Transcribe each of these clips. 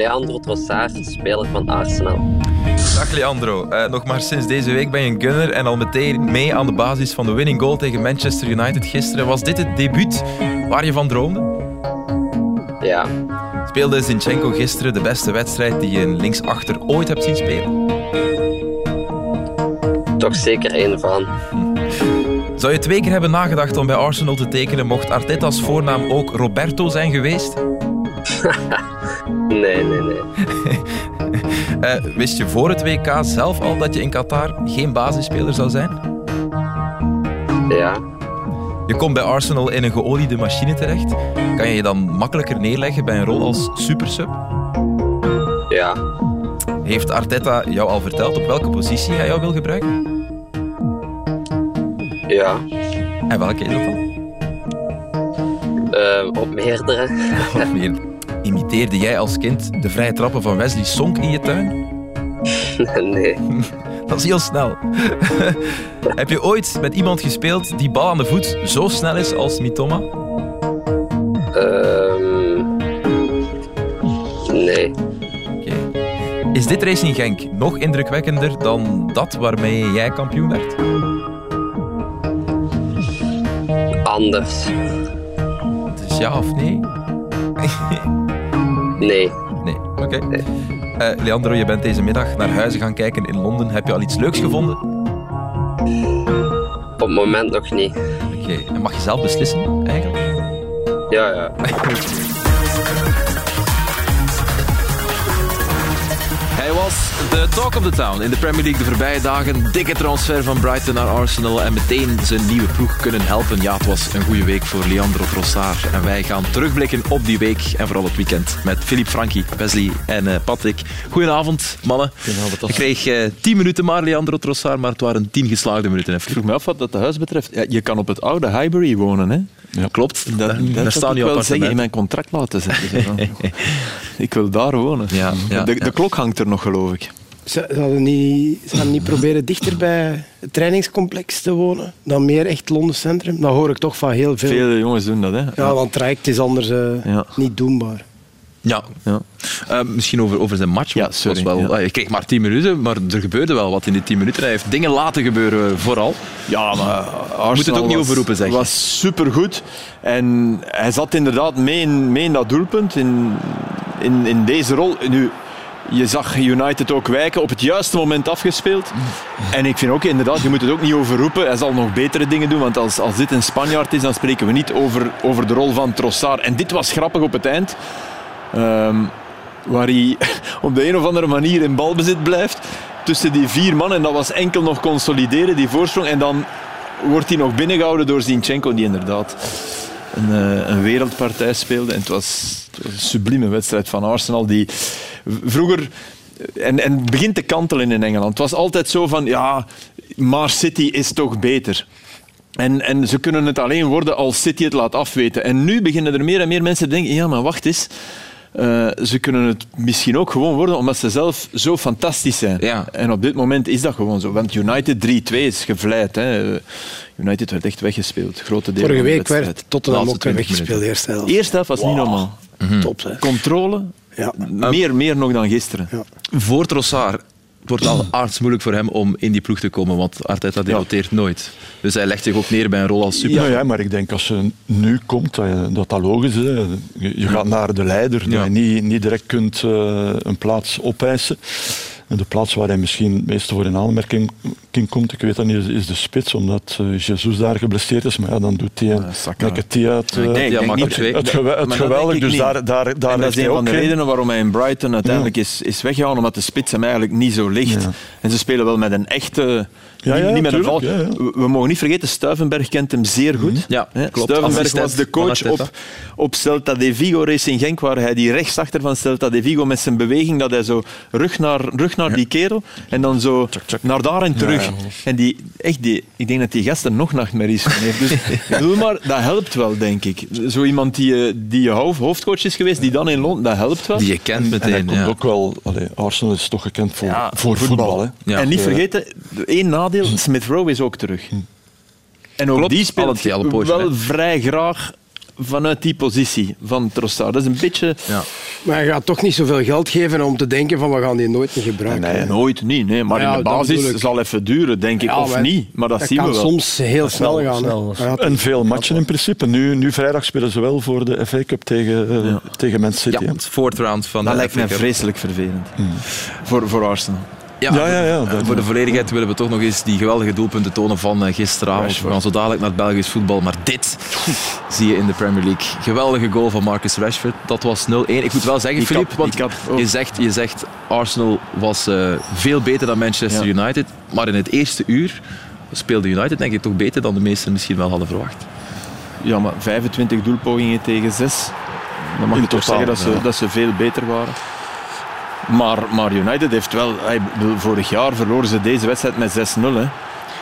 Leandro Trossard, speler van Arsenal. Dag Leandro. Uh, nog maar sinds deze week ben je een gunner en al meteen mee aan de basis van de winning goal tegen Manchester United gisteren. Was dit het debuut waar je van droomde? Ja. Speelde Zinchenko gisteren de beste wedstrijd die je een linksachter ooit hebt zien spelen? Toch zeker één van. Zou je twee keer hebben nagedacht om bij Arsenal te tekenen mocht Arteta's voornaam ook Roberto zijn geweest? nee, nee, nee. uh, wist je voor het WK zelf al dat je in Qatar geen basisspeler zou zijn? Ja. Je komt bij Arsenal in een geoliede machine terecht. Kan je je dan makkelijker neerleggen bij een rol als supersub? Ja. Heeft Arteta jou al verteld op welke positie hij jou wil gebruiken? Ja. En welke is dat dan? Uh, op meerdere. op meerdere. Imiteerde jij als kind de vrije trappen van Wesley Sonk in je tuin? nee. Dat is heel snel. Heb je ooit met iemand gespeeld die bal aan de voet zo snel is als Mitoma? Um, nee. Oké. Is dit Racing Genk nog indrukwekkender dan dat waarmee jij kampioen werd? Anders. Dus ja of nee? Nee. Nee, oké. Okay. Uh, Leandro, je bent deze middag naar huizen gaan kijken in Londen. Heb je al iets leuks gevonden? Op het moment nog niet. Oké, okay. en mag je zelf beslissen eigenlijk? Ja, ja. de talk of the town in de Premier League de voorbije dagen. Dikke transfer van Brighton naar Arsenal en meteen zijn nieuwe ploeg kunnen helpen. Ja, het was een goede week voor Leandro Trossard. En wij gaan terugblikken op die week en vooral het weekend met Philippe Frankie, Wesley en uh, Patrick. Goedenavond, mannen. Goedenavond. Ik kreeg uh, tien minuten maar, Leandro Trossard, maar het waren tien geslaagde minuten. Ik vroeg me af wat dat huis betreft. Ja, je kan op het oude Highbury wonen, hè? Ja. Klopt. Dat, dat, daar staan nu wel zeggen in mijn contract laten zetten. ik wil daar wonen. Ja, ja, de, de klok hangt er nog, geloof ik. Ze hadden niet, ze hadden niet proberen dichter bij het trainingscomplex te wonen dan meer echt Londen Centrum. Dat hoor ik toch van heel veel. Veel jongens doen dat, hè? Ja, want het traject is anders uh, ja. niet doenbaar. Ja, ja. Uh, misschien over, over zijn match. Ja, sorry. Was wel, ja. Je kreeg maar 10 minuten, maar er gebeurde wel wat in die 10 minuten. Hij heeft dingen laten gebeuren, vooral. Ja, maar Arsenal moet het ook niet was, overroepen, zeg. was supergoed. En hij zat inderdaad mee in, mee in dat doelpunt, in, in, in deze rol. Nu, je zag United ook wijken, op het juiste moment afgespeeld. En ik vind ook inderdaad, je moet het ook niet overroepen. Hij zal nog betere dingen doen, want als, als dit een Spanjaard is, dan spreken we niet over, over de rol van Trossard. En dit was grappig op het eind. Um, waar hij op de een of andere manier in balbezit blijft tussen die vier man. En dat was enkel nog consolideren, die voorsprong. En dan wordt hij nog binnengehouden door Zinchenko, die inderdaad een, uh, een wereldpartij speelde. En het was, het was, een sublieme wedstrijd van Arsenal, die vroeger... En, en begint te kantelen in Engeland. Het was altijd zo van, ja, maar City is toch beter. En, en ze kunnen het alleen worden als City het laat afweten. En nu beginnen er meer en meer mensen te denken, ja, maar wacht eens. Uh, ze kunnen het misschien ook gewoon worden omdat ze zelf zo fantastisch zijn. Ja. En op dit moment is dat gewoon zo. Want United 3-2 is gevleid. Hè. United werd echt weggespeeld. Grote deel Vorige van de week werd Tottenham ook weggespeeld. Eerste helft. Eerste helft was wow. niet normaal. Mm-hmm. Top, hè. Controle, ja. meer, meer nog dan gisteren. Ja. Voor Trossard wordt al aardsmoeilijk voor hem om in die ploeg te komen, want Arteta debuteert ja. nooit. Dus hij legt zich ook neer bij een rol als super. Ja, ja, maar ik denk als je nu komt, dat dat, dat logisch is. Hè. Je, je gaat naar de leider, ja. dat je niet, niet direct kunt uh, een plaats opeisen. En de plaats waar hij misschien het meeste voor in aanmerking komt, ik weet dat niet, is de spits, omdat uh, Jesus daar geblesseerd is. Maar ja, dan doet hij Nketiah het, uh, nee, ja, het, het, gewe het geweldig. Dus daar, daar, daar en dat is een van de redenen waarom hij in Brighton uiteindelijk ja. is, is weggegaan, omdat de spits hem eigenlijk niet zo ligt. Ja. En ze spelen wel met een echte... Ja, ja, niet, niet met een tuurlijk, val. ja, ja. We, we mogen niet vergeten, Stuivenberg kent hem zeer goed. Ja, Hè? klopt. Stuivenberg Assistent was de coach op, op Celta de Vigo Racing Genk, waar hij die rechtsachter van Celta de Vigo met zijn beweging, dat hij zo rug naar, rug naar die kerel en dan zo naar daar en terug. Ja, ja. En die, echt die, ik denk dat die gast er nog nachtmerries van heeft. Dus bedoel maar, dat helpt wel, denk ik. Zo iemand die, eh, die je hoofd, hoofdcoach is geweest, die dan in Londen, dat helpt wel. Die je kent En hij meteen. komt Ja. ook wel... Allee, Arsenal is toch gekend voor, Ja, voor voetbal. hè. Ja. En niet Ja. vergeten, één nadeel, Smith Rowe is ook terug. En ook Klopt, die speelt wel hè. vrij graag vanuit die positie van Trossard. Dat is een beetje... Ja. Maar je gaat toch niet zoveel geld geven om te denken van we gaan die nooit meer gebruiken. Nee, nooit niet. Nee. Maar Ja, in de basis zal even duren, denk ik. Ja, of maar niet. Maar dat, dat zien kan we wel. soms heel snel, snel, gaan. snel. En veel matchen in principe. Nu, nu vrijdag spelen ze wel voor de FA Cup tegen, eh, tegen Man City. Ja, het fourth round van Dat de lijkt FA mij vreselijk vervelend. Voor, voor Arsenal. Ja, Ja, ja, ja, voor- de volledigheid willen we toch nog eens die geweldige doelpunten tonen van eh, gisteravond. We gaan zo dadelijk naar het Belgisch voetbal. Maar dit zie je in de Premier League. Geweldige goal van Marcus Rashford. Dat was 0-1. Ik moet wel zeggen, Filip, want je zegt, je zegt Arsenal was eh, veel beter dan Manchester Ja. United. Maar in het eerste uur speelde United denk ik toch beter dan de meesten misschien wel hadden verwacht. Ja, maar 25 doelpogingen tegen 6. Dan mag In je toch totaal, zeggen dat ze, dat ze veel beter waren. Maar, maar United heeft wel... hij Vorig jaar verloren ze deze wedstrijd met 6-0. Hè.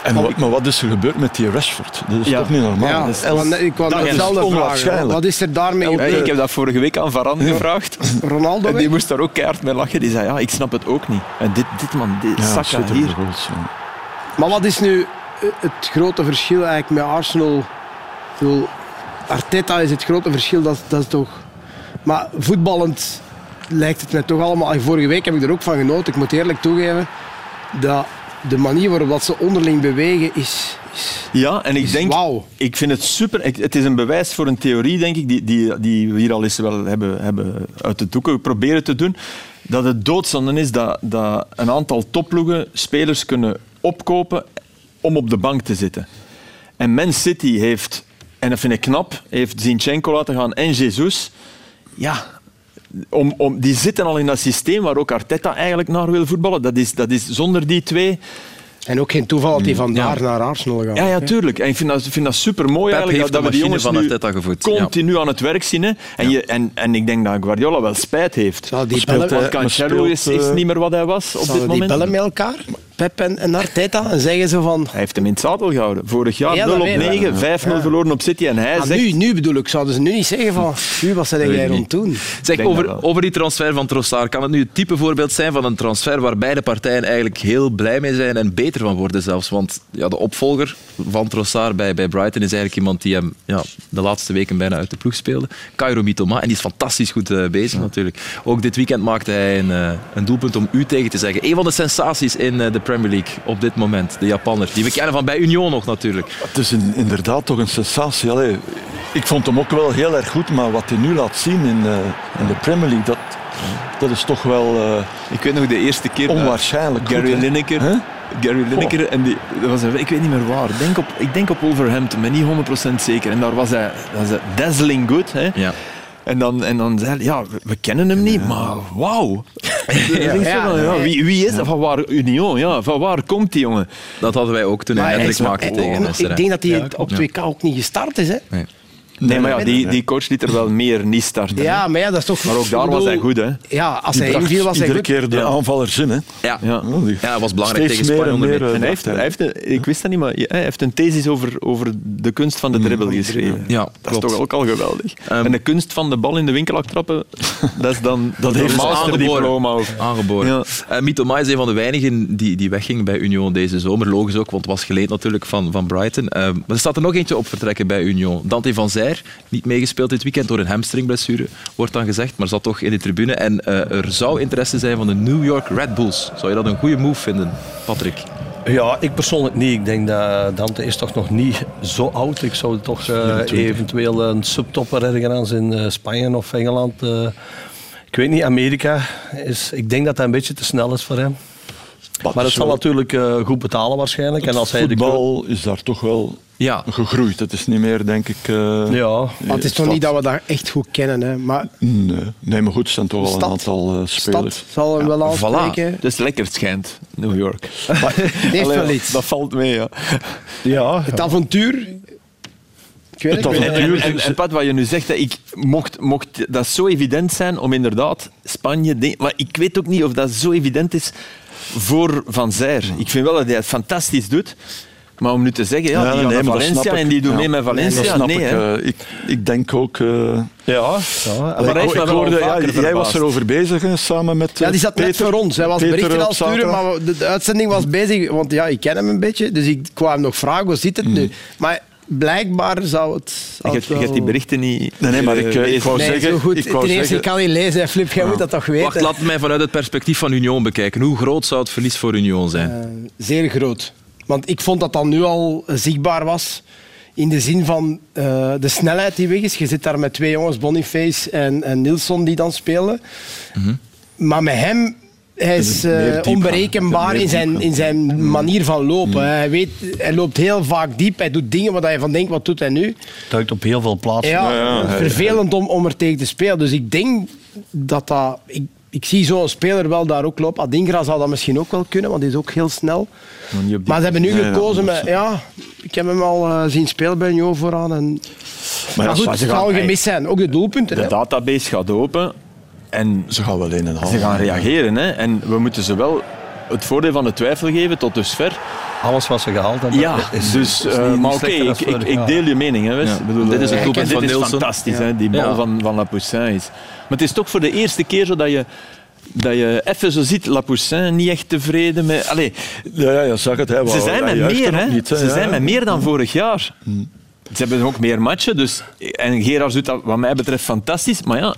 En wat, maar wat is er gebeurd met die Rashford? Dat is Ja. toch niet normaal? Ja, Dat is- want ik kwam dat is hetzelfde vragen. onwaarschijnlijk. Wat is er daarmee gebeurd? ik heb dat vorige week aan Varane gevraagd. Ronaldo En die moest daar ook keihard mee lachen. Die zei, ja, ik snap het ook niet. En dit, dit man, dit ja, Saka hier. goals. Maar wat is nu eh, het grote verschil eigenlijk met Arsenal? Ik bedoel, Arteta is het grote verschil, dat, dat is toch... Maar voetballend lijkt het mij toch allemaal... Vorige week heb ik er ook van genoten, ik moet eerlijk toegeven, dat de manier waarop dat ze onderling bewegen is... is Ja, en ik is denk, wauw. ik vind het super. Ik- Het is een bewijs voor een theorie, denk ik, die, die, die we hier al eens wel hebben, hebben uit de doeken proberen te doen. Dat het doodzonde is dat, dat een aantal topploegen spelers kunnen opkopen om op de bank te zitten. En Man City heeft, en dat vind ik knap, heeft Zinchenko laten gaan en Jesus. Ja, om, om, die zitten al in dat systeem waar ook Arteta eigenlijk naar wil voetballen. Dat is, dat is zonder die twee. En ook geen toeval dat hij vandaar naar Arsenal gaat. Ja, ja, tuurlijk. En ik vind dat, vind dat super mooi Pep eigenlijk heeft dat, we die machine jongens van nu Arteta gevoed, ja. continu aan het werk zien. Hè. En, je, en, en ik denk dat Guardiola wel spijt heeft. Zal die Speelt bellen- Cancelo is, is eh, niet meer wat hij was op dit Zouden die moment. bellen met elkaar, Pep en, en Arteta, en zeggen ze van... Hij heeft hem in het zadel gehouden. Vorig jaar Ja, 0 dat op weet ik. 9, 5-0 verloren op City. En hij Ah, zegt... nu, nu bedoel ik, zouden ze nu niet zeggen van... Nu, wat zijn jij rond doen? Zeg, over, over die transfer van Trossard, kan het nu het type voorbeeld zijn van een transfer waar beide partijen eigenlijk heel blij mee zijn en beter van worden zelfs? Want ja, de opvolger van Trossard bij, bij Brighton is eigenlijk iemand die hem ja, de laatste weken bijna uit de ploeg speelde. Cairo Mitoma, en die is fantastisch goed eh, bezig natuurlijk. Ook dit weekend maakte hij een, eh, een doelpunt om u tegen te zeggen. Een van de sensaties in eh, de Premier League op dit moment, de Japanner. Die we kennen van bij Union nog natuurlijk. Het is in- inderdaad toch een sensatie. Allee, ik vond hem ook wel heel erg goed, maar wat hij nu laat zien in, eh, in de Premier League, dat, dat is toch wel eh, Ik weet nog de eerste keer... onwaarschijnlijk Gary goed. Lineker. Hè? Gary Lineker, en die, dat was ik weet niet meer waar. Ik denk op, ik denk op Wolverhampton, maar niet 100% zeker. En daar was hij, dat was hij dazzling good. Hè. Ja. En dan, en dan zei hij, ja, we, kennen hem niet, maar wauw. ja, wie, wie is dat? Van waar, Union, ja, van waar komt die jongen? Dat hadden wij ook toen hij is- maakte en- tegen en Leicester. Ik denk dat hij op 2K ook niet gestart is. Hè? Nee, maar ja, die, die coach liet er wel meer niet starten. Ja, maar ja, dat is toch... Maar ook daar was hij goed, hè. Ja, als Die hij inviel was hij iedere goed. keer de Ja. aanvallers in. Hè. Ja. Ja. Ja, dat was belangrijk tegen Spanje. en meer, eh, En hij heeft, hij heeft een- ik wist dat niet, maar hij heeft een thesis over, over de kunst van de dribbel geschreven. Ja, Dat is toch ook al geweldig. Ehm, en de kunst van de bal in de winkel trappen, dat is dan dat heeft een masterdiploma. over. Aangeboren. Ja. Eh, Mitoma is een van de weinigen die, die wegging bij Union deze zomer. Logisch ook, want het was geleend natuurlijk van, van Brighton. Eh, maar er staat er nog eentje op vertrekken bij Union. Dante van Niet meegespeeld dit weekend door een hamstringblessure, wordt dan gezegd, maar zat toch in de tribune. En eh, er zou interesse zijn van de New York Red Bulls. Zou je dat een goede move vinden, Patrick? Ja, ik persoonlijk niet. Ik denk dat Dante is toch nog niet zo oud. Ik zou toch eh, eventueel een subtopper ergens in eh, Spanje of Engeland. eh, ik weet niet, Amerika is. Ik denk dat dat een beetje te snel is voor hem. Maar het zal natuurlijk eh, goed betalen waarschijnlijk. En als hij de voetbal is daar toch wel Ja, gegroeid. Het is niet meer, denk ik... eh, Ja, Maar het is toch niet dat we dat echt goed kennen. Hè? Maar Nee. nee, maar goed, er zijn toch wel een aantal eh, spelers. stad zal hem wel voilà. aanspreken. Het is lekker, het schijnt, New York. Het heeft Allee, wel iets. Dat valt mee, ja. ja, Het avontuur... Ik weet het, Het weet En, het. en, en, en Pat, wat je nu zegt, ik mocht, mocht dat zo evident zijn om inderdaad Spanje... de- maar ik weet ook niet of dat zo evident is voor Van Zijr. Ik vind wel dat hij het fantastisch doet. Maar om nu te zeggen, ja, die nee, Valencia snap ik. en die doet Ja. mee met Dat Valencia. snap Nee, ik. eh, ik. Ik denk ook... eh, ja, ja. Maar hij ik, ik hoorde, ja, jij was erover bezig hè, samen met Ja, die zat net voor ons. Hij was Peter berichten al sturen, maar de, de uitzending was bezig. Want ja, ik ken hem een beetje, dus ik kwam hem nog vragen, hoe zit het nu? Maar blijkbaar zou het... Je zou hebt, het je hebt die berichten niet... Nee, nee, maar ik, eh, ik wou Nee, zeggen... zo goed. ik wou Ten eerste, zeggen ik kan niet lezen. Flip, jij moet dat toch weten. Wacht, laat mij vanuit het perspectief van Union bekijken. Hoe groot zou het verlies voor Union zijn? Eh, zeer groot. Want ik vond dat dat nu al eh, zichtbaar was. In de zin van eh, de snelheid die weg is. Je zit daar met twee jongens, Boniface en, en Nilsson, die dan spelen. Maar met hem, hij is eh, onberekenbaar in zijn, in zijn manier van lopen. Hij, weet, hij loopt heel vaak diep. Hij doet dingen waar je van denkt, wat doet hij nu? Duikt op heel veel plaatsen. Ja, vervelend om, om er tegen te spelen. Dus ik denk dat dat... Ik, ik zie zo'n speler wel daar ook lopen. Adingra zou dat misschien ook wel kunnen, want die is ook heel snel. Maar ze hebben nu ja, gekozen met... Ja, ik heb hem al eh, zien spelen bij Union vooraan. En, Maar ja, goed, ze het gaan- zal gemist zijn. Ook de doelpunten. De hè. database gaat open en Ze gaan wel een en half. ze gaan reageren. Hè. En we moeten ze wel het voordeel van de twijfel geven tot dusver. Alles wat ze gehaald hebben. Ja, is- dus, is eh, niet maar oké, ik, ik, deel je mening. Hè. Ja. Bedoel, Dit is het eh, doelpunt dit van is Nielsen. fantastisch, Ja. hè, die bal Ja. van, van Lapoussin is. Maar het is toch voor de eerste keer zo dat je, dat je even zo ziet, Lapoussin niet echt tevreden met... Allee, Ja, ja, je zag het. Hij ze zijn met meer, hè. niet, Ze ja, zijn ja. met meer dan vorig jaar. Ze hebben ook meer matchen, dus... En Gerard doet dat wat mij betreft fantastisch, maar ja...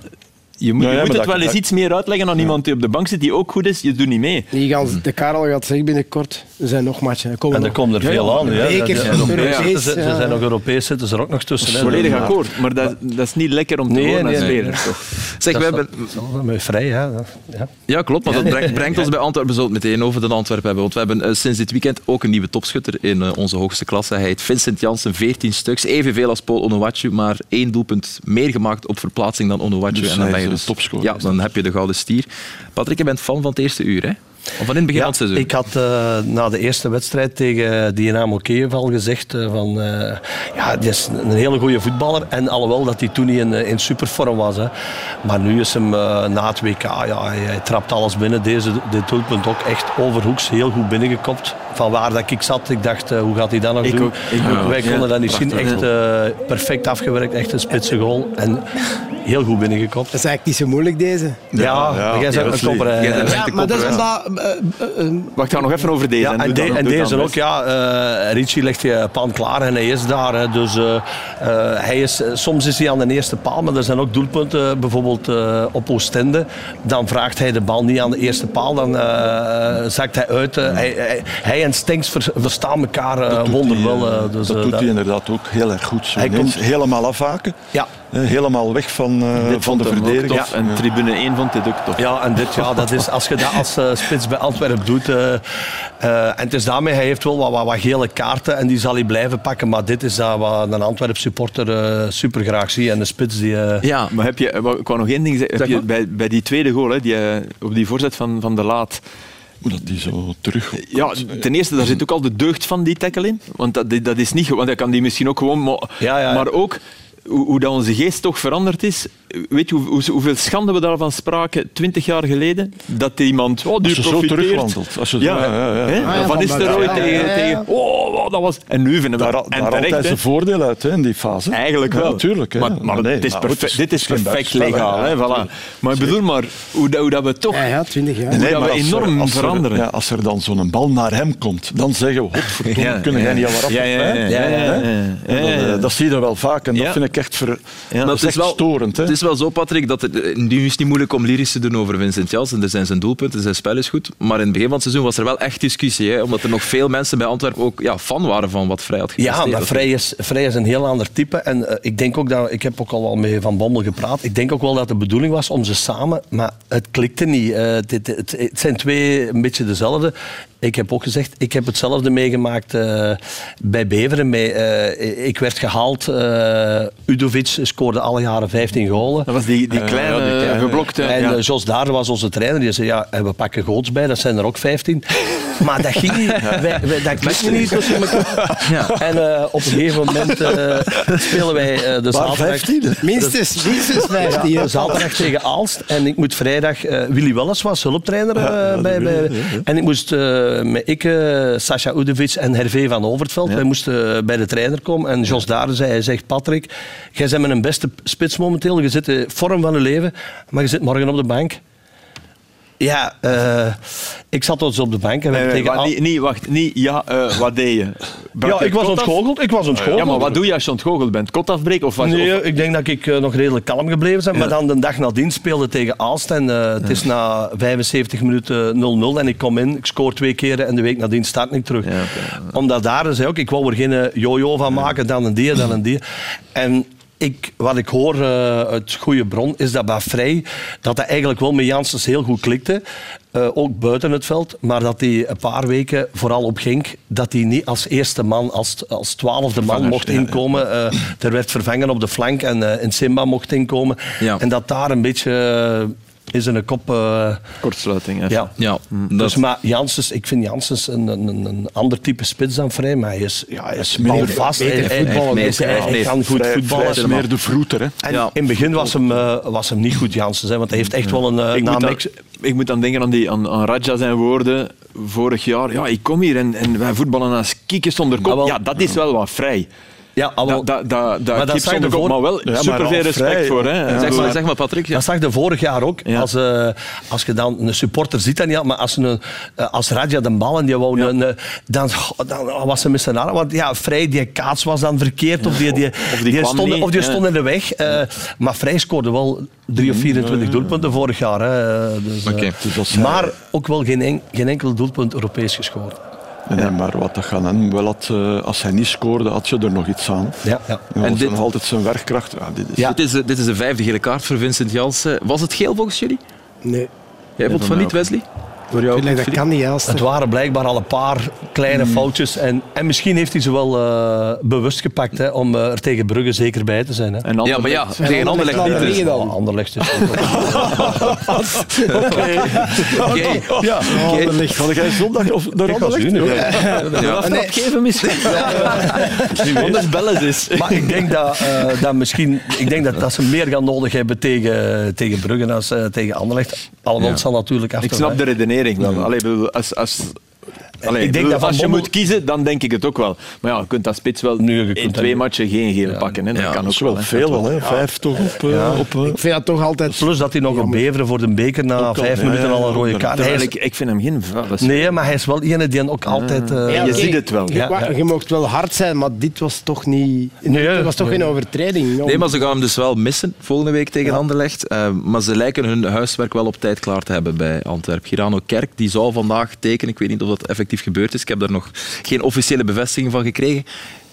Je moet, Ja, ja, je moet maar het dat- wel eens dat- iets meer uitleggen aan iemand die op de bank zit, die ook goed is. Je doet niet mee. Die gaan, de Karel gaat zeggen binnenkort, er zijn nog matchen. Er komen En er nog. komen er veel aan. Ja. Ze- zijn nog Europees, zitten ze er ook nog tussen. Volledig akkoord, maar dat, dat is niet lekker om te Nee, horen als nee, speler. toch? Zeg, we hebben... met vrij, hè. Ja. Ja, klopt. Maar dat brengt, brengt ons bij Antwerpen. We zullen het meteen over de Antwerpen hebben. Want we hebben eh, sinds dit weekend ook een nieuwe topschutter in eh, onze hoogste klasse. Hij heet Vincent Janssen, 14 stuks. Evenveel als Paul Onuachu, maar één doelpunt meer gemaakt op verplaatsing dan Onuachu. Dus en dan ben je de dus topscorer. Ja, dan heb je de gouden stier. Patrick, je bent fan van het eerste uur, hè? Of van in het begin van het seizoen? ik had eh, na de eerste wedstrijd tegen Dynamo Kiev al gezegd eh, van eh, ja, die is een hele goede voetballer en alhoewel dat hij toen niet in, in supervorm was. Hè. Maar nu is hem na het WK, ja, hij, hij trapt alles binnen. Deze, dit doelpunt ook echt overhoeks, heel goed binnengekopt. Van waar dat ik zat, ik dacht, hoe gaat hij dat nog Ik doen? ook, ik ook. Wij Ja, konden dat niet zien, echt perfect afgewerkt, echt een spitse goal en heel goed binnengekopt. Dat is eigenlijk niet zo moeilijk, deze. Ja, ja, jij bent ja, een kopper. Ja, maar dat is omdat... Wacht, gaan nog even over deze. Ja, en, de- dan- deze best. ook, ja. eh Richie legt je pan klaar en hij is daar. Hè, dus eh, eh, hij is, soms is hij aan de eerste paal, maar er zijn ook doelpunten, bijvoorbeeld eh, op Oostende. Dan vraagt hij de bal niet aan de eerste paal, dan eh, zakt hij uit. hij, hij, hij en Stenks ver- verstaan elkaar Dat doet wonderwel. hij, dus, dat doet dat- hij inderdaad ook heel erg goed. Zo Hij komt- helemaal afhaken. Ja. Helemaal weg van, eh, van de verdediging. En tribune 1 vond dit ook tof. Ja, en dit, ja, dat is, als je dat als eh, bij Antwerpen doet. eh, eh, en het is daarmee, hij heeft wel wat, wat, wat gele kaarten en die zal hij blijven pakken. Maar dit is dat wat een Antwerp supporter eh, super graag ziet. En de spits die. eh, Ja, Maar heb je, ik wou nog één ding zeggen. Heb je bij, bij die tweede goal, hè, die, op die voorzet van, van de Laat. Hoe dat die zo terug... Ja, ten eerste, daar zit ook al de deugd van die tackle in. Want dat, dat is niet... Want hij kan die misschien ook gewoon... Maar, Ja, ja. maar ook hoe, hoe dat onze geest toch veranderd is. Weet je hoe, hoe- hoeveel schande we daarvan spraken twintig jaar geleden? Dat iemand... Oh, die Als je zo profiteert. terugwandelt. Als je zo- Ja, ja, ja, ja. Ah, ja, van Nistelrooy ja, tegen... ja, ja, ja. tegen oh, dat was... En nu vinden we Daar, dat... daar En altijd terecht, zijn voordeel uit hè, in die fase. Eigenlijk Ja, wel. natuurlijk, hè. Maar, maar Nee, het is perfect, dit is perfect legaal. hè. Voilà. Maar ik bedoel maar, hoe, dat- hoe dat we toch... ja, ja, 20 jaar. Nee, dat we er- enorm als er, veranderen. ja, als er dan zo'n bal naar hem komt, dan zeggen we, godverdomme, kunnen jij niet al wat af? Ja, ja, ja. dat, eh, zie je dan wel vaak en dat vind ik echt, ver, Ja. dat Maar is echt storend. Hè? Het is wel zo, Patrick, dat het, eh, nu is het niet moeilijk om lyrisch te doen over Vincent Janssen. Er zijn zijn doelpunten, zijn spel is goed. Maar in het begin van het seizoen was er wel echt discussie. Hè, omdat er nog veel mensen bij Antwerpen ook ja, fan waren van wat Vrij had Ja, gepresteerd. maar Vrij is, Vrij is een heel ander type. En eh, ik denk ook dat, ik heb ook al wel met Van Bommel gepraat. Ik denk ook wel dat de bedoeling was om ze samen, maar het klikte niet. Eh, het, het, het, het zijn twee een beetje dezelfde. Ik heb ook gezegd, ik heb hetzelfde meegemaakt eh, bij Beveren. Met, eh, ik werd gehaald, eh Udovic scoorde alle jaren 15 golen. Dat was die, die kleine, ja, die kleine. geblokte... En ja. Jos Daar was onze trainer. Die zei, ja, we pakken Goots bij, dat zijn er ook 15. Maar dat ging niet. Wij, wij, dat klikte niet tussen elkaar. Ja. En eh, op een gegeven moment eh, spelen wij eh, de zaterdag... 15? Minstens, minstens 15. Ja, zaterdag tegen Aalst. En ik moet vrijdag... eh, Willy Welles was hulptrainer. eh, bij, bij, en ik moest met ik, eh, Sascha Udovic en Hervé van Overveld, wij moesten eh, bij de trainer komen. En Jos Dare zei, hij zegt, Patrick, jij bent mijn beste spits momenteel. Je zit in vorm van je leven, maar je zit morgen op de bank. Ja, eh, ik zat dus op de bank en we Eh, tegen... niet, niet, wacht, niet, ja, eh, wat deed je? Brak ja, ik was ontgoocheld. Ik was ontgoocheld. Ja, maar wat doe je als je ontgoocheld bent? Kot afbreken of wat? Nee, of- ik denk dat ik eh, nog redelijk kalm gebleven ben. Maar dan de dag nadien speelde tegen Aalst. En het is na 75 minuten 0-0. En ik kom in, ik scoor twee keren en de week nadien start ik terug. Omdat daar zei ook, ik wou er geen jojo van maken. Dan een die, dan een die. En ik, wat ik hoor eh, uit goede bron, is dat bij Vrij, dat hij eigenlijk wel met Janssens heel goed klikte. Eh, ook buiten het veld, maar dat hij een paar weken, vooral op Genk, dat hij niet als eerste man, als, als twaalfde man mocht inkomen. Eh, er werd vervangen op de flank en in Simba mocht inkomen. Ja. En dat daar een beetje is in een kop... eh, Kortsluiting. even. ja. Ja, Dus, dat, maar Janssens, ik vind Janssens een, een, een- een ander type spits dan Vrij, maar hij is, ja, hij is balvast. beter Hij- hij- voetballen hij- hij-. Hij kan goed Vrij- voetballen. vrij is meer de vroeter. Hè. En Ja. in het begin was hem, eh, was hem niet goed, Janssens. Hè, want hij heeft echt wel een... eh, Ik moet, dan, ik moet dan denken aan, die, aan, aan Raja zijn woorden vorig jaar. Ja, ik kom hier en, en wij voetballen als kiekjes zonder kop. Ah, wel. ja, dat is wel wat vrij. Ja, Dat, dat, dat, dat Maar dat zag voor- maar wel Ja, maar super veel respect vrij. voor. Hè. Ja, zeg, Ja. maar, zeg maar, Patrick. Ja. Dat zag je vorig jaar ook. Ja. Als, eh, als je dan een supporter ziet, dan niet, maar als, een, eh, als Raja de bal en die wou een, eh, dan, dan was ze met zijn arm. Want ja, Vrij, die kaats was dan verkeerd. Of die, die, Of die kwam stond, niet, of die ja. stond in de weg. eh, maar Vrij scoorde wel 3 of 24 doelpunten vorig jaar. Hè. Dus, maar ook wel geen, en- geen enkel doelpunt Europees gescoord. Nee, nee, maar wat dat gaan hem wel had, eh, als hij niet scoorde, had ze er nog iets aan. Ja, ja. En en dit- nog altijd zijn werkkracht. Ja, dit is, Ja. Dit, is, de- dit is de vijfde gele kaart voor Vincent Janssen. Was het geel volgens jullie? Nee, Jij vond van niet, Wesley? Voor jou, ik vind dat kan niet. Als Het waren blijkbaar al een paar kleine foutjes. En, en misschien heeft hij ze wel eh, bewust gepakt hè, om eh, er tegen Brugge zeker bij te zijn. Hè. En Ja, maar ja, tegen Anderlecht Anderlecht laat niet. dus. dan. Anderlecht is Oké. Ja, Anderlecht. Had jij zondag of naar Ik ga Anderlecht? nu. Ja. Aftrap geven misschien. Anders bellen ze eens. Maar ik denk dat, eh, dat misschien, ik denk dat, dat ze meer gaan nodig hebben tegen, tegen Brugge eh, tegen Anderlecht. Alhoewel Ja. het zal natuurlijk af Ik snap de redenering wel. Allee, bedoel, als, als, allee, Ik denk dat als je Bommel- moet kiezen, dan denk ik het ook wel. Maar ja, je kunt als spits wel Nu, in dat twee matchen geen geel pakken. Hè. Dat Ja, kan Dat ook is wel hè. veel hè. vijf toch op... eh, op eh, Ik vind dat toch altijd... Plus dat hij nog op Beveren voor de beker na vijf minuten ja, al een rode kaart. Is, ik, vind hem geen nee, maar hij is wel iemand die ook altijd... eh, Ja, je ziet het wel. Je, je mocht wel hard zijn, maar dit was toch niet... Nee, dit was toch nee. geen overtreding. Nee, maar ze gaan hem dus wel missen volgende week tegen Anderlecht. Eh, maar ze lijken hun huiswerk wel op tijd klaar te hebben bij Antwerpen. Girano Kerk die zou vandaag tekenen. Ik weet niet of dat effectief gebeurd is. Ik heb daar nog geen officiële bevestiging van gekregen.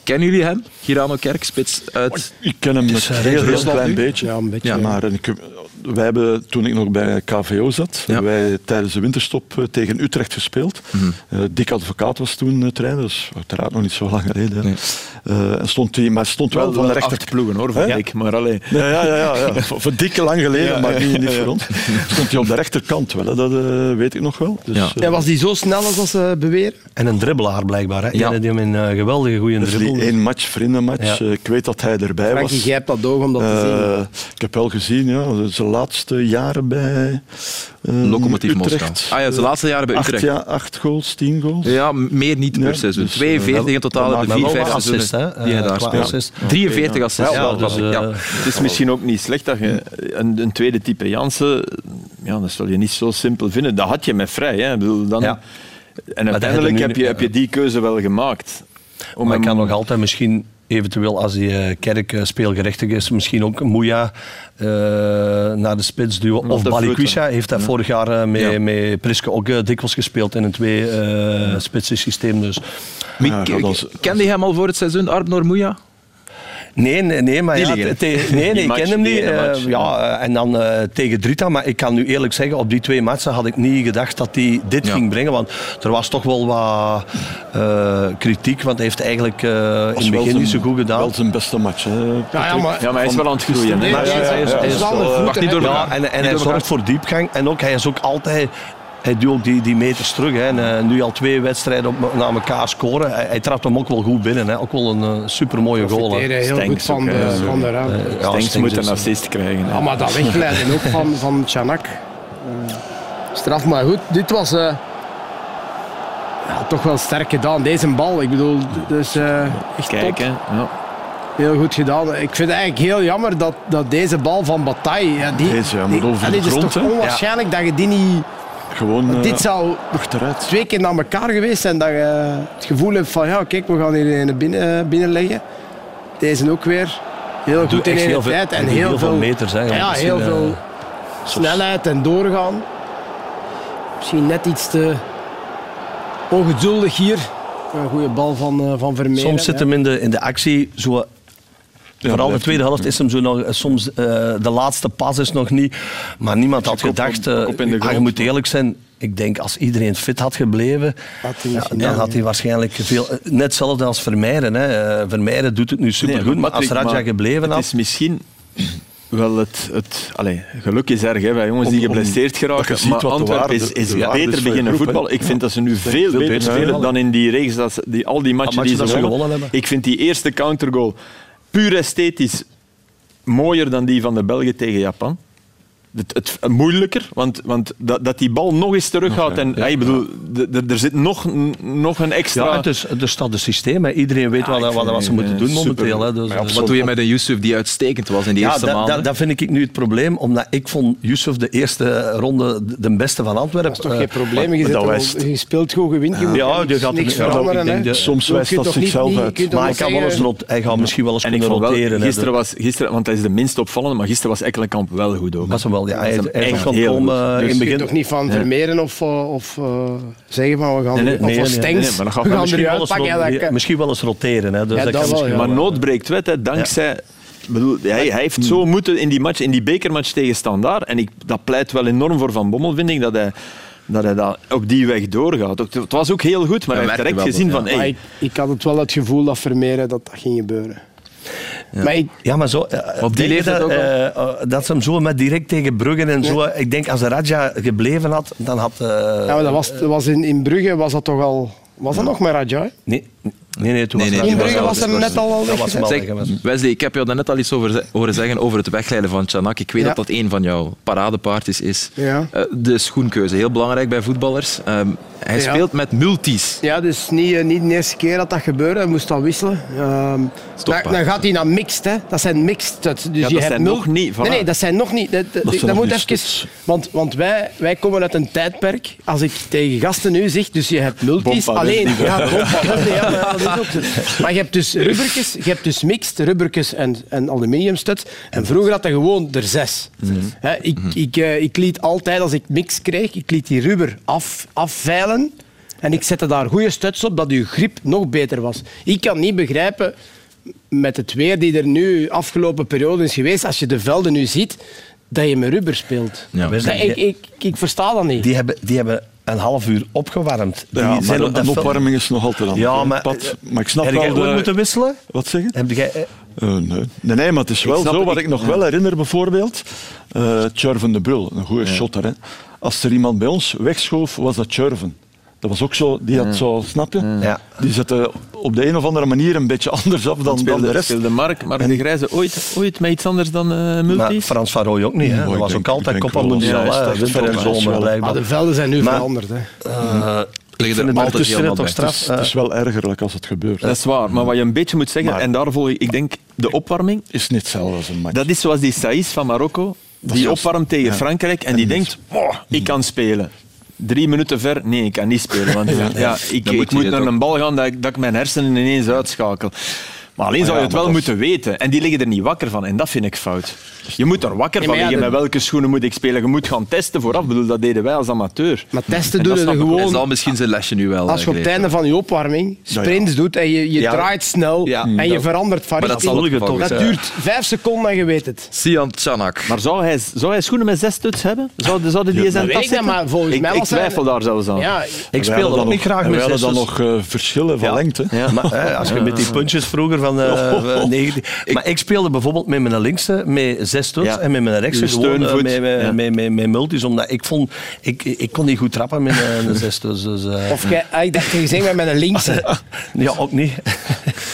Kennen jullie hem? Girano Kerk, spits uit... Ik ken hem een eh, heel, klein nu? beetje. Ja, een beetje. Ja. Maar ik, wij hebben, toen ik nog bij KVO zat, Ja. wij tijdens de winterstop eh, tegen Utrecht gespeeld. Mhm. Eh, Dick Advocaat was toen uh, trainer, dat is uiteraard nog niet zo lang geleden. Nee. Eh, en stond hij, maar stond wel, Wel van de acht rechter... ploegen hoor, van ik. Maar alleen. Ja, ja, ja, ja, ja. Voor, voor dikke lang geleden, maar niet, niet voor ons. Stond hij op de rechterkant wel, hè. dat eh, weet ik nog wel. Dus, eh, was die zo snel als ze beweren? En een dribbelaar blijkbaar. Hè? Ja. Die hem een eh, geweldige goede is dribbel. Die één match, vriendenmatch. Ja. Eh, ik weet dat hij erbij Frankie, was. jij hebt dat oog om dat te zien. Eh, ik heb wel gezien, ja, zijn laatste jaren bij eh, Lokomotief. Moskou. Ah ja, zijn laatste jaren bij Acht, Utrecht. ja, acht goals, tien goals. Ja, meer niet per Ja, seizoen. dus, eh, 42 in totaal hebben maakt vier, wel vijf wat assist, seizoenen hè, die hij daar qua speelt. assist. 43 assists. Ja, dus, ja. Het is misschien ook niet slecht dat je een, een tweede type Jansen, ja, dat zal je niet zo simpel vinden. Dat had je met vrij. Hè. Ik bedoel, dan, Ja. En uiteindelijk heb je heb je die keuze wel gemaakt. Om Maar kan nog altijd misschien, eventueel als die eh, kerk eh, speelgerechtig is, misschien ook Moeja eh, naar de spits duwen. Of Balikwisha heeft dat vorig jaar eh, met, Ja. met Priske ook eh, dikwijls gespeeld in een twee eh spitsen systeem. Dus. Wie- Ja, Kende je hem al voor het seizoen, Arnor Moeja? Nee, nee, nee, maar ja, nee, nee, ik ken hem niet. eh, ja, eh, en dan eh, tegen Drita, maar ik kan nu eerlijk zeggen, op die twee matchen had ik niet gedacht dat hij dit Ja. ging brengen, want er was toch wel wat eh, kritiek, want hij heeft eigenlijk eh, in het begin niet zo goed gedaan. Wel zijn beste match. Hè, Ja, ja, maar... Ja, maar hij is wel aan het groeien. hij hij is- hij wel een elkaar. en, hij zorgt voor diepgang. En ook, hij is ook altijd... Hij doet ook die, die meters terug. Hè. En, eh, nu al twee wedstrijden op, na elkaar scoren. Hij, hij trapt hem ook wel goed binnen. Hè. Ook wel een uh, supermooie goal. hè. Heel goed van ook, de, van de ruimte. Eh, ja, moet een assist krijgen. Ja, maar dat wegleiden ook van, van Chanak. Eh, straf, maar goed. Dit was eh, ja, toch wel sterk gedaan. Deze bal, ik bedoel, dus eh echt. Ja. Heel goed gedaan. Ik vind het eigenlijk heel jammer dat, dat deze bal van Bataille... Ja, die, Deze, ja, die, over de is toch onwaarschijnlijk dat je die niet... Gewoon Want eh, dit zou achteruit. twee keer naar elkaar geweest zijn dat je het gevoel hebt van ja, kijk, we gaan hier een binnen, eh, binnenleggen. Deze ook weer. Heel goed in heel veel- tijd. En heel, heel veel meters, hè, Ja, heel eh, veel snelheid en doorgaan. Misschien net iets te ongeduldig hier. Een goede bal van, van Vermeeren. Soms zit hem in de, in de actie zo... Ja, Vooral de tweede helft is hem zo nog, soms eh, de laatste pas is nog niet. Maar niemand had gedacht, op- eh, kop in de ah, je moet eerlijk zijn, ik denk als iedereen fit had gebleven, Had hij ja, misschien dan had ja. hij waarschijnlijk veel... eh, Net hetzelfde als Vermeijeren. Hè. Eh, doet het nu supergoed, Nee, maar als Radja gebleven Het had... is misschien wel het... het allez, geluk is erg hè, bij jongens die Om- geblesseerd geraken. Maar Antwerpen is, is beter beginnen groep, voetballen. Ik vind dat ze nu veel, veel beter beter spelen dan in die reeks. Dat ze, die, al die matchen, matchen die ze ze wonnen. gewonnen hebben. Ik vind die eerste countergoal puur esthetisch mooier dan die van de Belgen tegen Japan. Het, het, moeilijker, want, want dat, dat die bal nog eens teruggaat. En, ja, ik bedoel, er zit nog, nog een extra... Ja, het is, er staat een systeem. Hè. Iedereen weet wat, wat, ze moeten doen super. momenteel. Hè. Dus, eh, Wat doe je met een Yusuf die uitstekend was in die Ja, eerste maanden? dat, dat vind ik nu het probleem. Omdat ik vond Yusuf de eerste ronde de beste van Antwerpen. Dat is toch geen probleem. Je, dat al- je speelt goed, je wint. Je moet Ja, je gaat niks veranderen. Soms wijst dat zichzelf uit. Maar hij kan wel eens rot, hij gaat misschien wel eens kunnen roteren. gisteren was, gisteren, want hij is de minst opvallende, maar gisteren was Ekkelenkamp wel goed ook. Wel. Ja, hij, echt van eh, Dus in begin. toch niet van Vermeeren of, eh, of eh, zeggen van we gaan Nee, nee, of nee, van nee, Stengs, we gaan misschien, wel eens uitpakken. rot- Ja, dat- misschien wel eens roteren. Hè. Dus Ja, dat dat kan wel, misschien ja. Maar nood breekt wet, hè, dankzij... Bedoel, hij, hij heeft zo moeten in die, match, in die bekermatch tegen Standaard. En ik, dat pleit wel enorm voor Van Bommel, vind ik, dat hij, dat hij dat op die weg doorgaat. Het was ook heel goed, maar Ja, hij heeft direct gezien ja. van... Hey, ik, ik had het wel het gevoel dat Vermeeren dat dat ging gebeuren. Maar ik, Ja, maar zo... eh, Op die leeftijd dat, ook al? eh, eh, dat ze hem zo met direct tegen Bruggen en zo... Ik denk, als de Radja gebleven had, dan had... eh, ja, maar dat was, was in, in Brugge was dat toch al... Was dat nog met Radja? hè? Nee, nee, nee, toen Nee, was nee, die Radja. Brugge was was al- er net al al Dat was weggezet. Wesley, ik heb jou net al iets over horen zeggen over het wegleiden van Chanak. Ik weet Ja. dat dat een van jouw paradepaardjes is. Ja. Eh, de schoenkeuze, heel belangrijk bij voetballers. Ehm, hij Ja. speelt met multis. Ja, dus niet, eh, niet de eerste keer dat dat gebeurde. Hij moest al wisselen. Ehm, dan, dan gaat hij naar mixed. Hè. Dat zijn mixed. Dat, dus dat je hebt zijn nul- nog niet, voilà. Nee, nee, dat zijn nog niet. Dat, dat, Dat dat moet even... studs. Want, want wij, wij komen uit een tijdperk. Als ik tegen gasten nu zeg, dus je hebt multis. Bompa alleen, ja, bompa dat is ook zo. Maar je hebt dus rubbertjes, je hebt dus mixed, rubbertjes en, en aluminiumstuds. En vroeger had je gewoon er zes. Hè, ik, ik, eh, ik liet altijd, als ik mix kreeg, ik liet die rubber af, afveilen. En ik zette daar goede studs op, dat uw grip nog beter was. Ik kan niet begrijpen, met het weer die er nu afgelopen periode is geweest, als je de velden nu ziet, dat je met rubber speelt. Ja. Ik, ik, ik versta dat niet. Die hebben, die hebben een half uur opgewarmd. Die Ja, maar zijn op een opwarming is nog altijd aan. Ja, maar, Pad, maar ik snap heb jij de- moeten wisselen? Wat zeg je? Heb jij, eh, Eh, nee. nee, nee, maar het is wel snap zo, wat ik- ik nog wel herinner bijvoorbeeld, eh Tjurven de Brul, een goede shotter. Hè. Als er iemand bij ons wegschoof, was dat Tjurven. Dat was ook zo, die had zo, snap je? Ja. Die zette op de een of andere manier een beetje anders af dan, dan de speelde, rest. speelde Mark, Mark de Grijze ooit, ooit met iets anders dan eh maar multis? Frans van Rooij ook niet. Hè. Oh, dat was denk- ook altijd kop aan echt winter en zomer. Maar de velden zijn nu Maar- veranderd. Hè. Eh, ik er altijd helemaal toch bij. Het straf. is, het is wel ergerlijk als het gebeurt. Dat is waar, maar wat je een beetje moet zeggen, Maar- en daar volg ik, ik denk, de opwarming, is niet hetzelfde als een match. dat is zoals die Saïs van Marokko, die opwarmt tegen Ja. Frankrijk en die denkt, oh, ik kan spelen. Drie minuten ver, nee, ik kan niet spelen. Want ja, ik, ik moet naar ook. een bal gaan dat ik, dat ik mijn hersenen ineens uitschakel. Maar alleen Maar zou je het wel dat moeten weten. En die liggen er niet wakker van. En dat vind ik fout. Je moet er wakker van liggen. de- Met welke schoenen moet ik spelen? Je moet gaan testen vooraf. Ik bedoel, dat deden wij als amateur. Maar testen En doen dat er snap ik Hij gewoon... zal misschien zijn lesje nu wel Als je eh, op het einde van je opwarming sprints doet en je, je Ja. draait snel Ja. en je verandert van Maar dat richting, zal het geval dat duurt vijf seconden en je weet het. Sian Chanak. Maar zou hij, zou hij schoenen met zes studs hebben? Zouden, zouden die in zijn dat tas ik niet, zitten? maar volgens ik, mij ik was hij- twijfel daar zelfs aan. Ik ook dan niet graag en met hadden dan zes. nog eh, verschillen van lengte. Maar, hè, als je met die puntjes vroeger van eh, van 19... Maar ik speelde bijvoorbeeld met mijn linkse met zes studs Ja. en met mijn rechtse gewoon eh, steunvoet. met, met, Ja. met, met, met multis. Omdat ik vond... Ik, ik kon niet goed trappen met een zes studs. Dus, eh, Of jij, ah, ik dacht je gezegd met een linkse. ja, ook niet.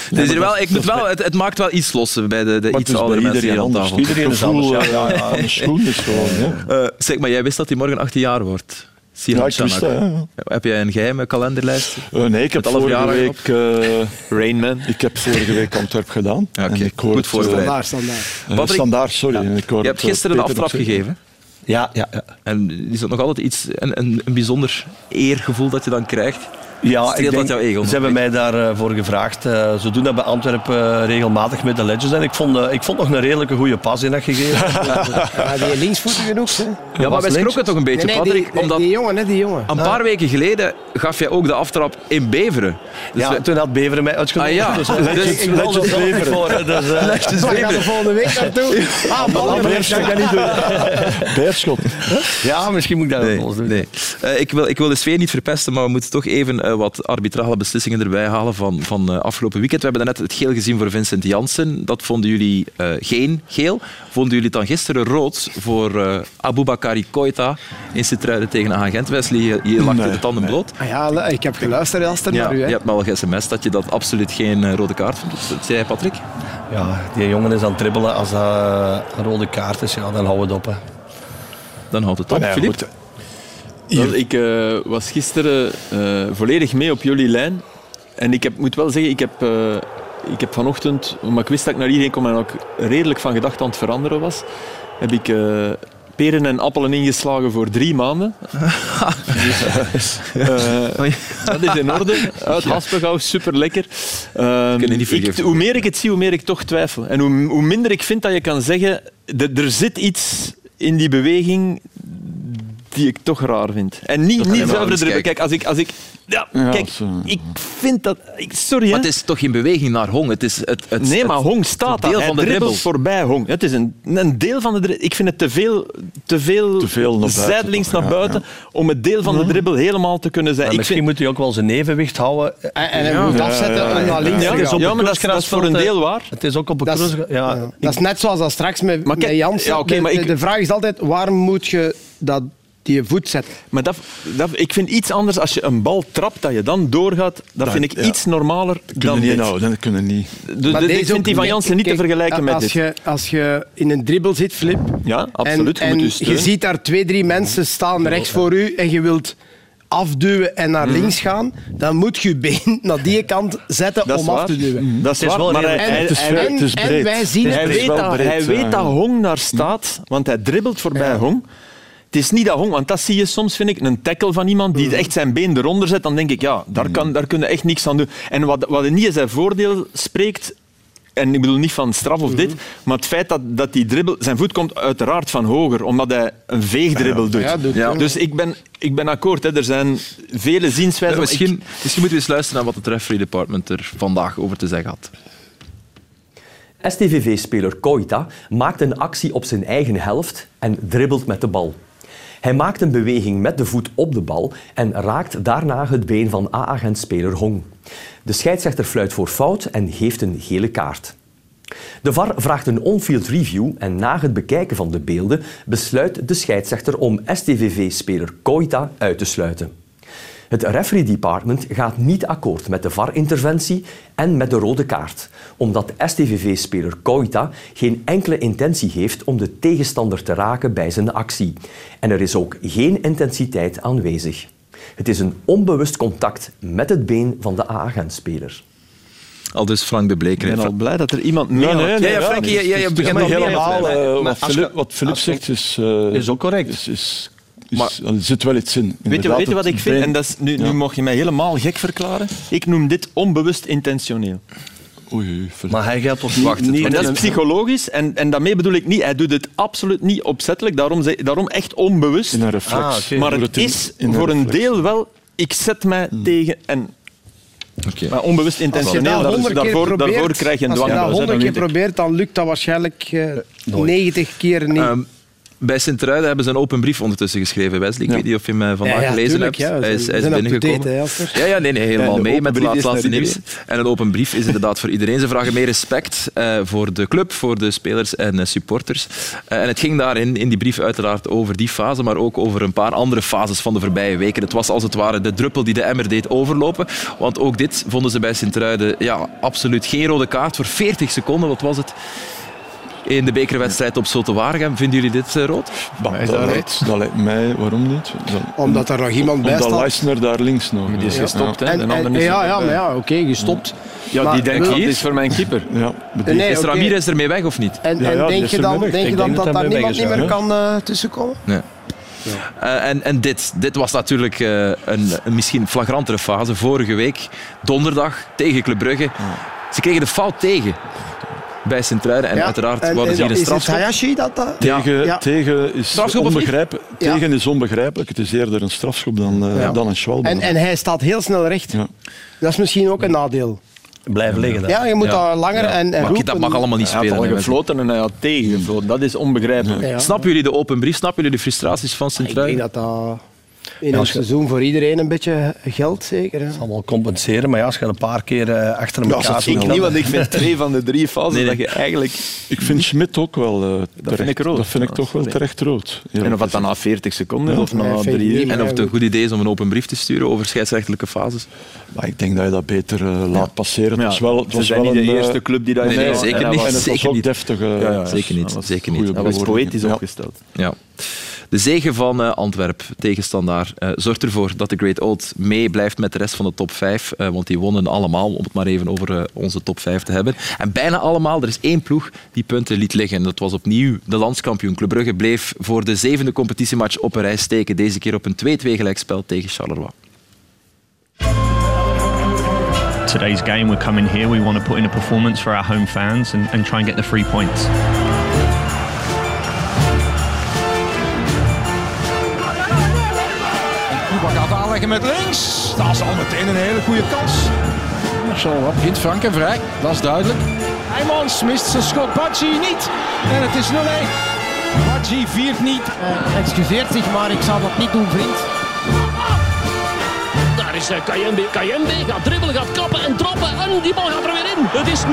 Het, is hier wel, ik moet wel, het, het maakt wel iets los bij de, de Maar iets oudere mensen iedereen hier aan anders. tafel. Iedereen is anders, ja, eh, ja, ja. Een schoen is gewoon... Ja. Eh, zeg maar, jij wist dat hij morgen 18 jaar wordt. Sian Ja, ik wist Chanak. dat, ja, Heb jij een geheime kalenderlijst? Eh, nee, ik heb vorige week, eh, Rainman. ik heb vorige week Antwerp gedaan. Ja, oké. En ik hoor Goed het, voorbereid. eh, Standaard, standaard. standaard, sorry. Ik hoor Je hebt gisteren de Peter aftrap gegeven. Ja, ja, ja. En is dat nog altijd iets, een, een, een bijzonder eergevoel dat je dan krijgt? Ja, Streelt ik denk, dat jouw ego ze hebben mij daarvoor gevraagd. Eh, ze doen dat bij Antwerpen eh, regelmatig met de Legends. En ik vond, eh, ik vond nog een redelijke goede pas in dat gegeven. Ja, die linksvoetig genoeg. Hè? Ja, maar wij schrokken toch een beetje, Nee, nee, Patrick, die, die, omdat die jongen, hè, die jongen. een paar weken geleden gaf jij ook de aftrap in Beveren. Dus ja, wij- toen had Beveren mij uitgenodigd. Ah, ja. Dus, Dus- ik, er voor. Dus, Legends We gaan Beveren. volgende week naartoe. Ah, ballen. Beerschot kan niet doen. Beerschot. ja, misschien moet ik dat Nee, wel eens doen. nee. Eh, ik, wil, ik wil de sfeer niet verpesten, maar we moeten toch even wat arbitrale beslissingen erbij halen van, van eh, afgelopen weekend. We hebben net het geel gezien voor Vincent Janssen. Dat vonden jullie eh, geen geel. Vonden jullie het dan gisteren rood voor eh Aboubakari Koita in Sint-Truiden tegen Agent? Wesley, je, je lag Nee, de tanden nee. bloot. Ah ja, ik heb geluisterd Elster, Ja, naar u. je Hè. hebt me al sms dat je dat absoluut geen eh, rode kaart vond. Dat zei Patrick? Ja, die jongen is aan het dribbelen. Als dat eh, een rode kaart is, ja, dan houden we het op. Hè. Dan houdt het op. Filip? Ik eh, was gisteren eh, volledig mee op jullie lijn. En ik heb, moet wel zeggen, ik heb, eh, ik heb vanochtend, maar ik wist dat ik naar iedereen kom en ook redelijk van gedacht aan het veranderen was, heb ik eh, peren en appelen ingeslagen voor drie maanden. Dus, dat is in orde. Uit Haspengouw, super lekker. Vergeven. hoe meer ik het zie, hoe meer ik toch twijfel. En hoe, hoe minder ik vind dat je kan zeggen, er zit iets in die beweging die ik toch raar vind. En niet, niet zuiver dribbelen. kijken. Kijk, als ik... Als ik ja, Ja, kijk, zo. ik vind dat... Ik, sorry, hè. Maar het is toch geen beweging naar Hong? Het is het, het, Nee, maar Hong staat deel daar. Hij van de dribbel. voorbij Hong. Het is een, een deel van de dribbel. Ik vind het te veel, te veel, Te veel naar buiten, zijdelings toch? naar Ja, buiten om het deel van de dribbel helemaal te kunnen zijn. Ik misschien vind, moet hij ook wel zijn evenwicht houden. En, en hij moet afzetten om naar links ja, te gaan. ja, maar dat is, dat is voor een deel waar. Het is ook op een Dat is, kunstgras- ja, ja, dat is net zoals dat straks met, met Jansen. ja, De- de, de vraag is altijd, waarom moet je dat, die voet zetten? Maar dat, dat, ik vind iets anders als je een bal trapt, dat je dan doorgaat. Dat Dat- vind ik ja. iets normaler kunnen dan niet dit. inhouden. Dat kunnen niet. Dus deze ik vind die van Jansen niet te vergelijken met als dit. Je, als je in een dribbel zit, Flip, Ja, absoluut. en, je en moet je je ziet daar twee, drie mensen staan rechts voor u en je wilt afduwen en naar Mhm. links gaan, dan moet je je been naar die kant zetten dat om af te duwen. Dat is, Het is waar, wel maar En, hij- het is en- het is en breed. wij zien Hij het. weet, breed, hij weet dat Hong daar staat, want hij dribbelt voorbij Hong. Het is niet dat Hong, want dat zie je soms, vind ik, een tackle van iemand die echt zijn been eronder zet. Dan denk ik, ja, daar, kan, daar kun je echt niks aan doen. En wat, wat niet in zijn voordeel spreekt, en ik bedoel niet van straf of dit, maar het feit dat, dat die dribbel, zijn voet komt uiteraard van hoger, omdat hij een veegdribbel doet. Ja, doet Ja. Dus ik ben, ik ben akkoord, hè. er zijn vele zienswijzen. Ja, Ik- misschien, misschien moeten we eens luisteren naar wat het referee department er vandaag over te zeggen had. STVV-speler Koita maakt een actie op zijn eigen helft en dribbelt met de bal. Hij maakt een beweging met de voet op de bal en raakt daarna het been van A-agentspeler Hong. De scheidsrechter fluit voor fout en geeft een gele kaart. De VAR vraagt een on-field review en na het bekijken van de beelden besluit de scheidsrechter om STVV-speler Koita uit te sluiten. Het referee department gaat niet akkoord met de VAR-interventie en met de rode kaart, omdat STVV-speler Koita geen enkele intentie heeft om de tegenstander te raken bij zijn actie. En er is ook geen intensiteit aanwezig. Het is een onbewust contact met het been van de A-agentspeler. Al dus Frank de Bleker. Ik ben al blij dat er iemand... Nee, nee, Ja, nee, ja, Frankie, ja, ja, je het is begint mee helemaal. eh, wat je- je- zegt is, eh, is ook correct. Is- Maar- er zit wel iets in. Weet je, weet je wat ik vind? En dat is, nu, nu mag je mij helemaal gek verklaren. Ik noem dit onbewust intentioneel. Oei, oei. Maar hij gaat toch niet... Niet En dat is psychologisch. En, en daarmee bedoel ik niet, hij doet het absoluut niet opzettelijk. Daarom, zeg- daarom echt onbewust. in een reflex. Ah, maar het is in voor een deel wel, ik zet mij tegen... En, Oké. maar onbewust Als je intentioneel, dat daarvoor, probeert, daarvoor krijg je een als je dat honderd keer probeert, dan lukt dat waarschijnlijk eh 90 keer niet. Ehm, bij Sint-Truiden hebben ze een open brief ondertussen geschreven, Wesley. Ik Ja. weet niet of je hem eh, vandaag Ja, gelezen tuurlijk, hebt. Hij is, hij is binnengekomen. date? Ja, ja, nee, nee, helemaal de mee met het is laatste nieuws. En een open brief is inderdaad voor iedereen. Ze vragen meer respect eh, voor de club, voor de spelers en eh, supporters. En het ging daarin, in die brief uiteraard over die fase, maar ook over een paar andere fases van de voorbije weken. Het was als het ware de druppel die de emmer deed overlopen. Want ook dit vonden ze bij Sint-Truiden ja, absoluut geen rode kaart voor 40 seconden. Wat was het? In de bekerwedstrijd op Zulte Waregem. Vinden jullie dit eh, rood? Bah, is dat, dat lijkt, dat lijkt mij, waarom niet? Dat- Omdat er nog iemand bij Omdat staat. Leisner daar links nog. Die is ja. gestopt, hè. En, ja, ja, maar ja, oké, gestopt. Ja, Maar die denkt, dat is voor mijn keeper. Ja, die- Nee, Is oké. Ramirez ermee weg of niet? En, Ja, en ja, denk je dan, denk je dan dat dat daar niemand niet meer ja. kan eh, tussenkomen? Nee. Eh, en en dit, dit was natuurlijk eh, een, een misschien flagrantere fase. Vorige week, donderdag, tegen Club Brugge. Ze kregen de fout tegen bij Sint-Truiden. En Ja, uiteraard en- hadden ze hier een Is het strafschop. Hayashi dat dat... Tegen, Ja. tegen, is onbegrijpelijk, Ja. tegen is onbegrijpelijk. Het is eerder een strafschop dan, eh, Ja. dan een schwalbe. En, en hij staat heel snel recht. Ja. Dat is misschien ook een nadeel. Blijven liggen. dan. Ja, je moet Ja. daar langer Ja. en, en Maar roepen. dat mag allemaal niet Hij had spelen. al hè. gefloten en hij had tegengefloten. Dat is onbegrijpelijk. Ja. Snappen jullie de open brief? Snappen jullie de frustraties van Ik denk Sint-Truiden? dat dat in Ja, een seizoen voor iedereen een beetje geldt, zeker. Hè? allemaal compenseren, maar ja, als je een paar keer eh, achter Ja, elkaar dat ziet, ik Niet, want ik vind twee van de drie fases Nee, nee. dat je eigenlijk... Ik vind Schmidt ook wel eh, terecht. vind ik rood. Dat vind ik Ja, toch wel terecht rood. Ja. En of het dan na 40 seconden is of na drie uur. En of het een goed idee is om een open brief te sturen over scheidsrechtelijke fases? Maar ik denk dat je dat beter eh, laat passeren. Het Ja, was wel, het ze was zijn wel niet de een, eh, eerste club die dat nee, heeft nee, gedaan. zeker niet. was- En het was Zeker ook niet. Ja, ja, Zeker niet, dat was zeker niet. poëtisch Ja. opgesteld. Ja. De zege van eh, Antwerp tegen Standaard eh, zorgt ervoor dat de Great Old mee blijft met de rest van de top 5. eh, want die wonnen allemaal, om het maar even over onze top 5 te hebben. En bijna allemaal, er is één ploeg die punten liet liggen. En dat was opnieuw de landskampioen. Club Brugge bleef voor de zevende competitiematch op een rij steken. Deze keer op een 2-2 gelijkspel tegen Charleroi. today's game, we're coming here. We want to put in a performance for our home fans and, and try and get the three points. Kuba gaat aanleggen met links. Dat is al meteen een hele goede kans. Zo begint Frank en vrij, dat is duidelijk. Heijmans mist zijn schot, Badji niet. En het is 0-1. Badji viert niet. excuseert zich, maar ik zou dat niet doen, vriend. Daar is eh, Kayembe. Kayembe gaat dribbelen, gaat kappen en trappen. En die bal gaat er weer in. Het is 0-2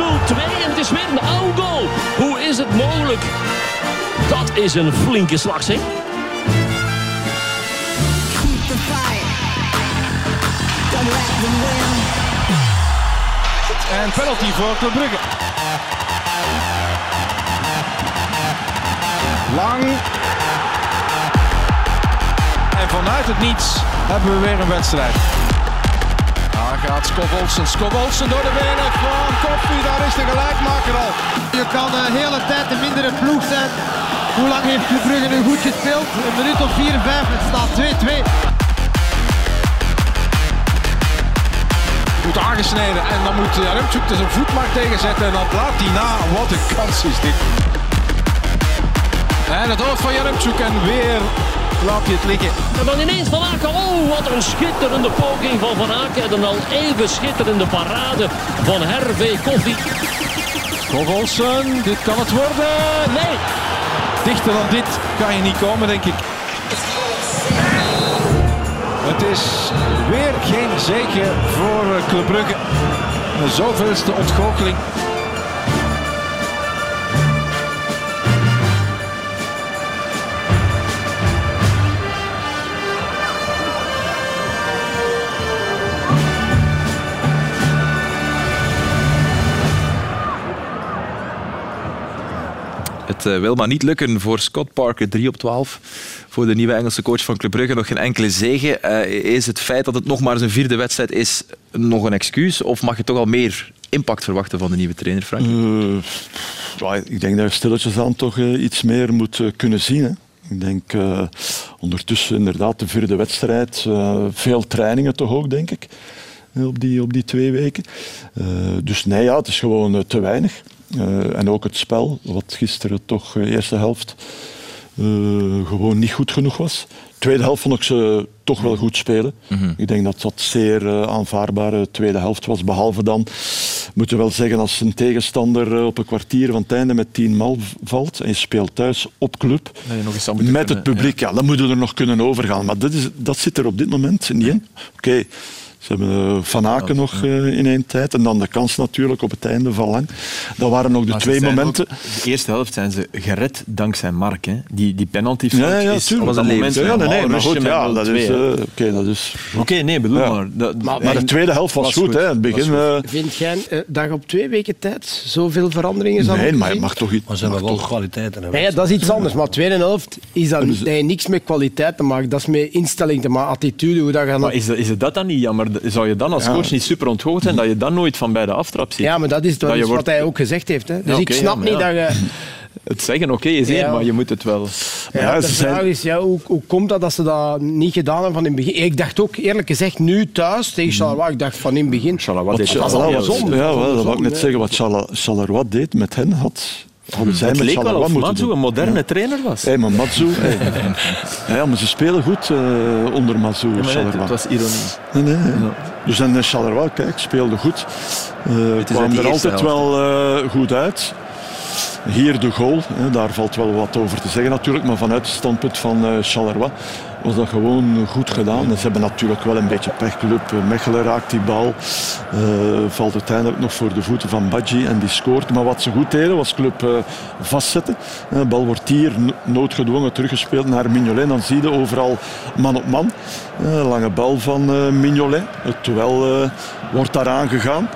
en het is weer een oude goal. Hoe is het mogelijk? Dat is een flinke slag, zeg. En penalty voor Club Brugge. Lang. En vanuit het niets hebben we weer een wedstrijd. Daar gaat Scott Olsen. Scott Olsen door de benen van Koffie. Daar is de gelijkmaker al. Je kan de hele tijd een mindere ploeg zijn. Hoe lang heeft Club Brugge nu goed gespeeld? Een minuut of 4, 5. Het staat 2-2. Goed aangesneden. En dan moet er zijn voet maar tegenzetten. En dat laat hij na. Wat een kans is dit. En het hoofd van Jaremchuk. En weer laat hij het liggen. En dan ineens Van Aken. Oh, wat een schitterende poging van Van Aken. En een al even schitterende parade van Hervé Koffie. Olsen, dit kan het worden. Nee, dichter dan dit kan je niet komen, denk ik. Het is weer geen zege voor eh, Club Brugge. De zoveelste ontgoocheling. Het eh, wil maar niet lukken voor Scott Parker, 3 op 12. Voor de nieuwe Engelse coach van Club Brugge nog geen enkele zege. Eh, is het feit dat het nog maar zijn vierde wedstrijd is nog een excuus? Of mag je toch al meer impact verwachten van de nieuwe trainer, Frank? Eh, ik denk dat je stilletjes aan toch eh, iets meer moet kunnen zien. Hè. Ik denk ondertussen inderdaad de vierde wedstrijd. veel trainingen toch ook, denk ik. Op die, op die twee weken. Dus nee, ja, het is gewoon te weinig. En ook het spel, wat gisteren toch de eerste helft eh, gewoon niet goed genoeg was. Tweede helft vond ik ze toch wel goed spelen. Ik denk dat dat zeer eh, aanvaardbare tweede helft was. Behalve dan, moet je wel zeggen, als een tegenstander eh, op een kwartier van het einde met tien mal valt en je speelt thuis op club moeten met het publiek, ja. dan moeten we er nog kunnen overgaan. Maar dat, is, dat zit er op dit moment niet in. Oké, ze hebben eh, Van Aken nog eh, in één tijd en dan de kans natuurlijk op het einde van lang. Dat waren nog de Maar twee momenten. ook- de eerste helft zijn ze gered dankzij Mark. Hè. Die, die penalty Ja, ja, is tuurlijk. op dat moment ja, nee, nee, maar goed, ja, dat 0-2, is, eh, oké, dat is Oké, nee, bedoel Ja. maar. Dat, Maar- Maar de tweede helft was, Was goed. goed. Hè. Het begin, eh, Vind jij eh, dat je op twee weken tijd zoveel veranderingen nee, maar je mag toch iets. Maar ze hebben mag wel toch- kwaliteiten. hè. Nee, ja, dat is iets anders. Maar tweede helft is dan, niks met kwaliteit te maken. Dat is met instelling te maken, attitude, hoe dat je... Maar is, dat- is het dat dan niet jammer zou je dan als Ja. coach niet super ontgoocheld zijn dat je dan nooit van bij de aftrap ziet? Ja, maar dat is, dat Dat je is wordt- wat hij ook gezegd heeft. Hè. Dus Ja, ik snap niet ja. dat je... Het zeggen, oké, is één, Ja. maar je moet het wel... Ja, Ja, de ze zijn- vraag is, ja, hoe, hoe komt dat dat ze dat niet gedaan hebben van in het begin? Ik dacht ook, eerlijk gezegd, nu thuis tegen Charleroi, ik dacht van in het begin... Charleroi Wat deed heel Ja, wel, dat wou ik net zeggen. Wat Charleroi deed met hen, had, hadden zij Het leek wel of Matsu een moderne trainer was. Hey, maar Matsu, hey. ja, maar ze spelen goed eh, onder Matsu, Ja, Charleroi. het was ironie. Nee, nee. nee. Dus en eh, Charleroi, kijk, speelde goed. Uit kwam er altijd wel eh, goed uit. Hier de goal, hè, daar valt wel wat over te zeggen natuurlijk, maar vanuit het standpunt van Charleroi was dat gewoon goed gedaan. Ze hebben natuurlijk wel een beetje pechclub. Eh, Mechelen raakt die bal, eh, valt uiteindelijk nog voor de voeten van Badji en die scoort. Maar wat ze goed deden was club eh, vastzetten. Eh, De bal wordt hier no- noodgedwongen teruggespeeld naar Mignolet. Dan zie je overal man op man. Eh, lange bal van eh, Mignolet. Eh, wordt daar aangegaan.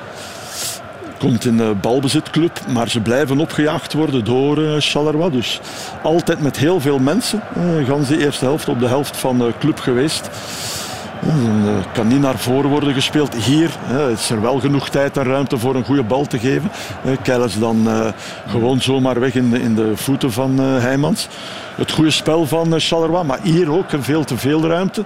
Komt in de balbezitclub, maar ze blijven opgejaagd worden door eh Charleroi. Dus altijd met heel veel mensen. Eh gans de eerste helft op de helft van de club geweest. Dan eh, kan niet naar voren worden gespeeld. Hier is er wel genoeg tijd en ruimte voor een goede bal te geven. Keiles dan gewoon zomaar weg in de, in de voeten van Heijmans. Het goede spel van Charleroi, maar hier ook veel te veel ruimte.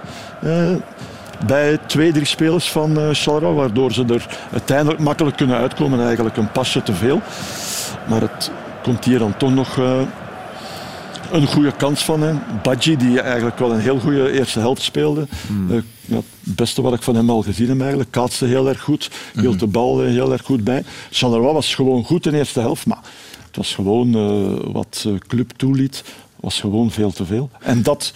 Eh, bij twee, drie spelers van eh Charleroi, waardoor ze er uiteindelijk makkelijk kunnen uitkomen. Eigenlijk een pasje te veel. Maar het komt hier dan toch nog eh, een goede kans van hem. Badji, die eigenlijk wel een heel goede eerste helft speelde. Eh, ja, het beste wat ik van hem al gezien heb eigenlijk. Kaatste heel erg goed, hield de bal eh, heel erg goed bij. Charleroi was gewoon goed in de eerste helft, maar het was gewoon eh, wat eh, club toeliet, was gewoon veel te veel. En dat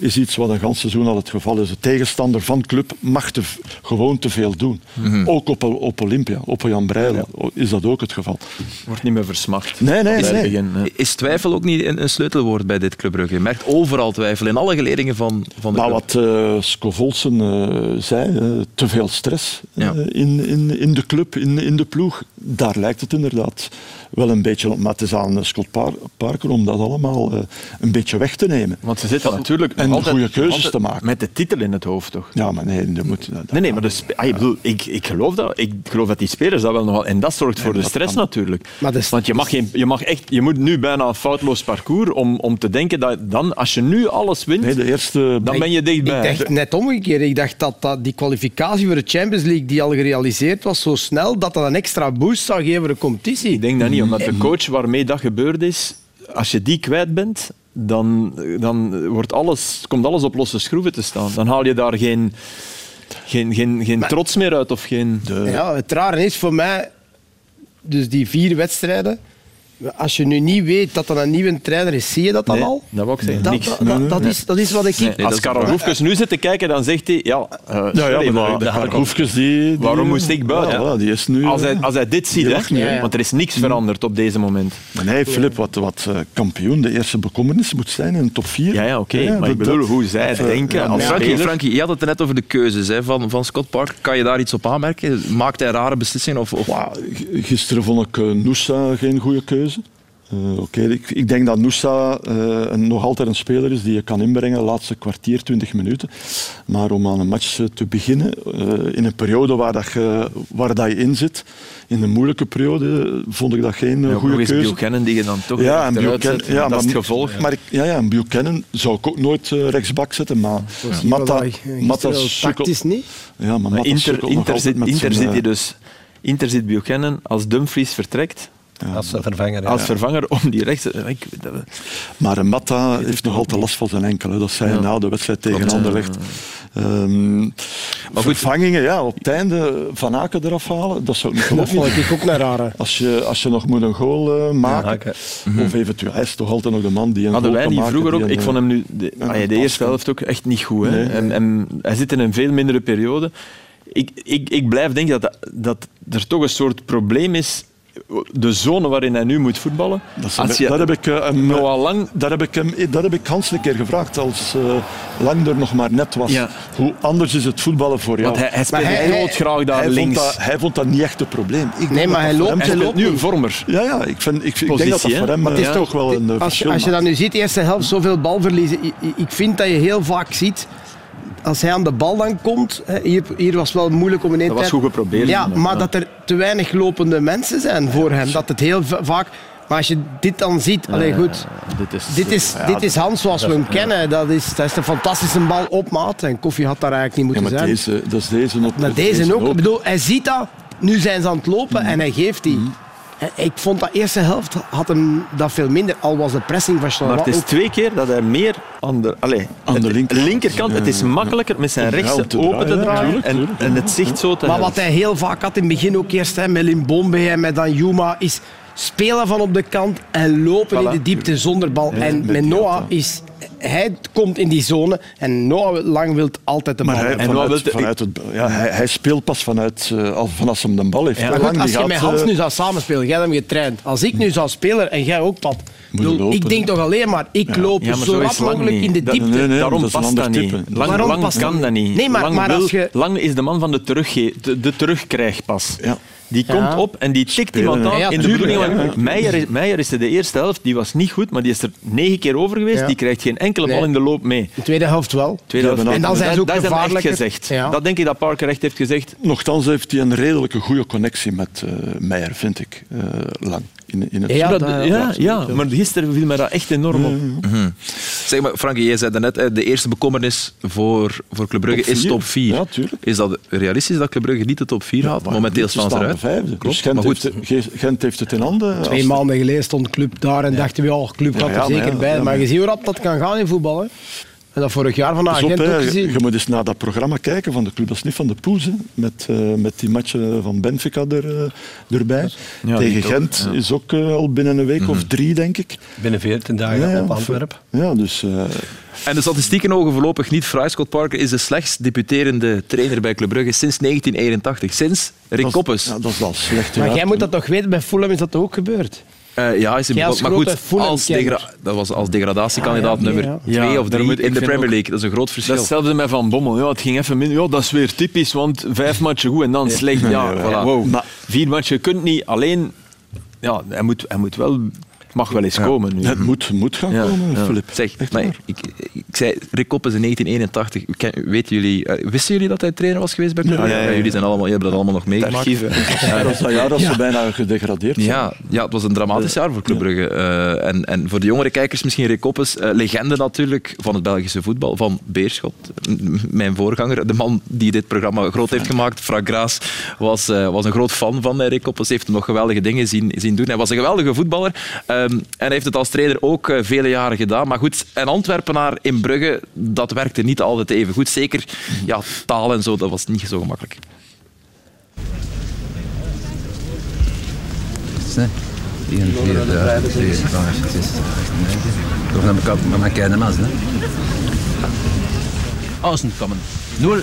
is iets wat een gans seizoen al het geval is. De tegenstander van club mag te, gewoon te veel doen. Ook op, op Olympia, op Jan Breidel is dat ook het geval. Wordt niet meer versmacht. Nee, nee, het nee. begin. Is twijfel ook niet een, een sleutelwoord bij dit Club Brugge? Je merkt overal twijfel, in alle geledingen van, van de Maar club. wat eh Scovolsen eh, zei, eh, te veel stress Ja. in, in, in de club, in, in de ploeg. Daar lijkt het inderdaad wel een beetje op. Maar het is aan Scott Par- Parker om dat allemaal eh, een beetje weg te nemen. Want ze zitten natuurlijk en altijd, goede keuzes te maken. Met de titel in het hoofd, toch? Ja, maar nee, dat moet... dat- Nee, nee, maar de ah, ik, bedoel, ik, ik, geloof dat, ik geloof dat die spelers dat wel nog wel... En dat zorgt voor de stress natuurlijk. Maar de- Want je, mag geen, je, mag echt, je moet nu bijna een foutloos parcours om, om te denken dat dan, als je nu alles wint, Nee, de eerste... dan ben je dichtbij. Ik dacht net omgekeerd. Ik dacht dat, dat die kwalificatie voor de Champions League, die al gerealiseerd was, zo snel, dat dat een extra boost zou geven voor de competitie. Ik denk dat niet, omdat de coach waarmee dat gebeurd is, als je die kwijt bent, dan, dan wordt alles, komt alles op losse schroeven te staan. Dan haal je daar geen, geen, geen, geen trots meer uit of geen... Ja, het rare is voor mij, dus die vier wedstrijden, als je nu niet weet dat dat een nieuwe trainer is, zie je dat dan Nee, al? dat wou ik zeggen. Dat, Niks. dat, dat, dat is, dat is wat ik... Nee, als Karel. Roefkes nu zit te kijken, dan zegt hij... Ja, eh, Ja, maar maar de die, die... Waarom moest ik buiten? Ja, die is nu... als, hij, als hij dit ziet, hè, want er is niks veranderd op deze moment. Maar nee, Filip, wat, wat eh, kampioen de eerste bekommernis moet zijn in de top 4. Ja, ja oké, maar ik bedoel hoe zij denken als Frankie, je had het net over de keuzes hè, van, van Scott Parker. Kan je daar iets op aanmerken? Maakt hij rare beslissingen? Of, of... Gisteren vond ik eh, Noosa geen goede keuze. Eh, Oké, ik, ik denk dat Noosa eh, een- nog altijd een speler is die je kan inbrengen de laatste kwartier, 20 minuten. Maar om aan een match eh, te beginnen, eh, in een periode waar, dat je, waar dat je in zit, in een moeilijke periode, vond ik dat geen Ja, goede keuze. Buchanan die je dan toch Ja, en eruit Buchanan, zet. ja, dat maar, is het gevolg. Maar ik, ja, ja, en Buchanan zou ik ook nooit rechtsbak zetten, maar je Matta, sukkelt- tactisch niet. Ja, maar Inter, Inter, zit, met Inter zijn, zit hij dus... Inter zit Buchanan als Dumfries vertrekt, Als eh, vervanger. ja. als vervanger om die rechts... Dat- Maar Matta heeft nog altijd last van zijn enkel. hè. Dat zei hij Ja. na de wedstrijd tegen Klopt, ja. Anderlecht. Ehm, goed. vervangingen, ja, op het einde Van Aken eraf halen, dat zou ik niet Dat geloven. vond ik ook naar rare. Als je, als je nog moet een goal eh, maken, of eventueel, hij is toch altijd nog de man die een Hadden goal wij niet maken. vroeger ook... die een, Ik vond hem nu de, ah ja, de eerste helft ook echt niet goed. Hè. Nee. En, en hij zit in een veel mindere periode. Ik, ik, ik blijf denken dat, dat er toch een soort probleem is. De zone waarin hij nu moet voetballen. Dat, is- Als je dat heb ik eh, hem, Noah Lang dat heb ik hem, dat heb ik Hans een keer gevraagd, als eh, Lang er nog maar net was. Ja. Hoe anders is het voetballen voor jou? Want hij, hij speelt Maar hij- heel graag daar hij, vond links. dat, hij vond dat niet echt een probleem. Ik Nee, dat maar dat hij loopt- hem hij hij speelt loopt nu een vormer. Ja, ja ik, vind, ik, ik denk dat dat voor hem Maar het is toch wel een eh, als, verschil als je dan nu ziet, de eerste helft, zoveel balverliezen. Ik, ik- ik vind dat je heel vaak ziet als hij aan de bal dan komt, hier, hier was het wel moeilijk om in één Dat was goed geprobeerd. Ja, Ja. maar dat er te weinig lopende mensen zijn voor hem. Dat het heel va- vaak... Maar als je dit dan ziet, allee, goed. Dit is, Dit is, dit is Hans zoals we hem kennen. Dat is, dat is een fantastische bal op maat. En Koffie had daar eigenlijk niet moeten maar zijn. deze, dat is deze ook. Maar deze ook. Ik bedoel, hij ziet dat. Nu zijn ze aan het lopen en hij geeft die. En Ik vond dat eerste helft had hem dat veel minder. Al was de pressing van Maar Charleroi het is ook twee keer dat hij meer aan de, allez, Aan de linkerkant. linkerkant. Het is makkelijker met zijn rechtse te open te draaien, en, en het zicht zo te Maar hebben. wat hij heel vaak had in het begin ook eerst hè, met Limbombe en met Danjuma is spelen van op de kant en lopen in de diepte zonder bal. Ja, en met Noah is... Hij komt in die zone en Noah Lang wil altijd de bal Maar hij, hebben. En vanuit, vanuit het, ja, hij, hij speelt pas vanuit, eh, als, van als hij de bal heeft. Ja, Lang, als die je met gaat, Hans eh, nu zou samenspelen, jij hebt hem getraind. Als ik nu zou spelen en jij ook, Pat. je bedoel, lopen, ik denk toch alleen maar, ik loop Ja, maar zo rap mogelijk niet. in de Dat- diepte. nee, nee, Daarom dat past dat niet. Lang, Waarom lang past kan dat dat niet. Nee, maar- lang, maar wil- als je- lang is de man van de, terugge de, de terugkrijgpas. Ja. Die komt op en die tikt iemand aan. Ja, in de bedoeling, ja. Meijer, is- Meijer is er de eerste helft, die was niet goed, maar die is er negen keer over geweest. Ja. Die krijgt geen enkele bal Nee. in de loop mee. De tweede helft wel. Tweede helft. En dan zijn ze ook dat echt gezegd. Ja. Dat denk ik dat Parker echt heeft gezegd. Nochtans heeft hij een redelijke goede connectie met eh Meijer, vind ik. eh, lang. In, in het Ja, Dat- ja, ja, maar gisteren viel mij dat echt enorm op. Zeg maar, Frankie, jij zei net, hè, de eerste bekommernis voor, voor Club Brugge Top is top 4. Ja, tuurlijk. is dat realistisch dat Club Brugge niet de top 4 haalt? Momenteel staan ze eruit. vijfde. Klopt. Dus Gent, maar goed, heeft, Ge- Gent heeft het in handen. Twee maanden geleden stond Club daar en dachten we, oh, Club gaat Ja, er zeker bij. ja, maar maar- je ziet hoe rap dat kan gaan in voetbal. Hè. En dat vorig jaar van de op, ook je, gezien. je moet eens naar dat programma kijken van de club. Dat is niet van de Poels, hè, met, eh, met die matchen van Benfica er, eh, erbij. Ja, Tegen Gent ja. is ook eh, al binnen een week of drie, denk ik. Binnen 14 dagen Ja, ja, op Antwerpen. Ja, dus... eh, En de statistieken ogen voorlopig niet fraai. Scott Parker is de slechtst debuterende trainer bij Club Brugge sinds 1981. Sinds Rick Koppes. Ja, dat is wel slecht. Maar jij moet dat toch weten, bij Fulham is dat toch ook gebeurd? Eh, ja, is als begonnen. maar goed, als dat was als degradatiekandidaat Ah, ja, nummer ja. 2 Ja, of daar 3 moet- ik in de Premier League. Dat is een groot verschil. is hetzelfde met Van Bommel. Ja, het ging even minder. Ja, dat is weer typisch, want vijf matchen goed en dan slecht. Ja, Ja, ja. voilà. Wow. Maar- Vier matchen, je kunt niet alleen... Ja, hij moet, hij moet wel... Het mag wel eens komen nu. Het moet, moet gaan Ja, komen, ja. Filip. Zeg, maar ik, ik zei Rick Koppes in 1981. Ken- Weten jullie, eh, wisten jullie dat hij trainer was geweest bij Club Brugge? Ja, jullie zijn allemaal, hebt dat allemaal nog meegemaakt. Archieven. Ja, dat is dat jaar dat ze bijna gedegradeerd zijn. Ja, ja, het was een dramatisch jaar voor Club Brugge. Eh, en, en voor de jongere kijkers misschien Rick Koppes, eh, legende natuurlijk van het Belgische voetbal, van Beerschot. Mijn voorganger, de man die dit programma groot heeft gemaakt, Frank Graas, was, was een groot fan van Rick Koppes. Heeft hem nog geweldige dingen zien, zien doen. Hij was een geweldige voetballer en hij heeft het als trainer ook eh, vele jaren gedaan. Maar goed, een Antwerpenaar in Brugge, dat werkte niet altijd even goed. Zeker ja, taal en zo, dat was niet zo gemakkelijk. Vier, vijf, zes, acht, negen. Toch naar elkaar, met mijn kleine mensen. Außen komen. Nul.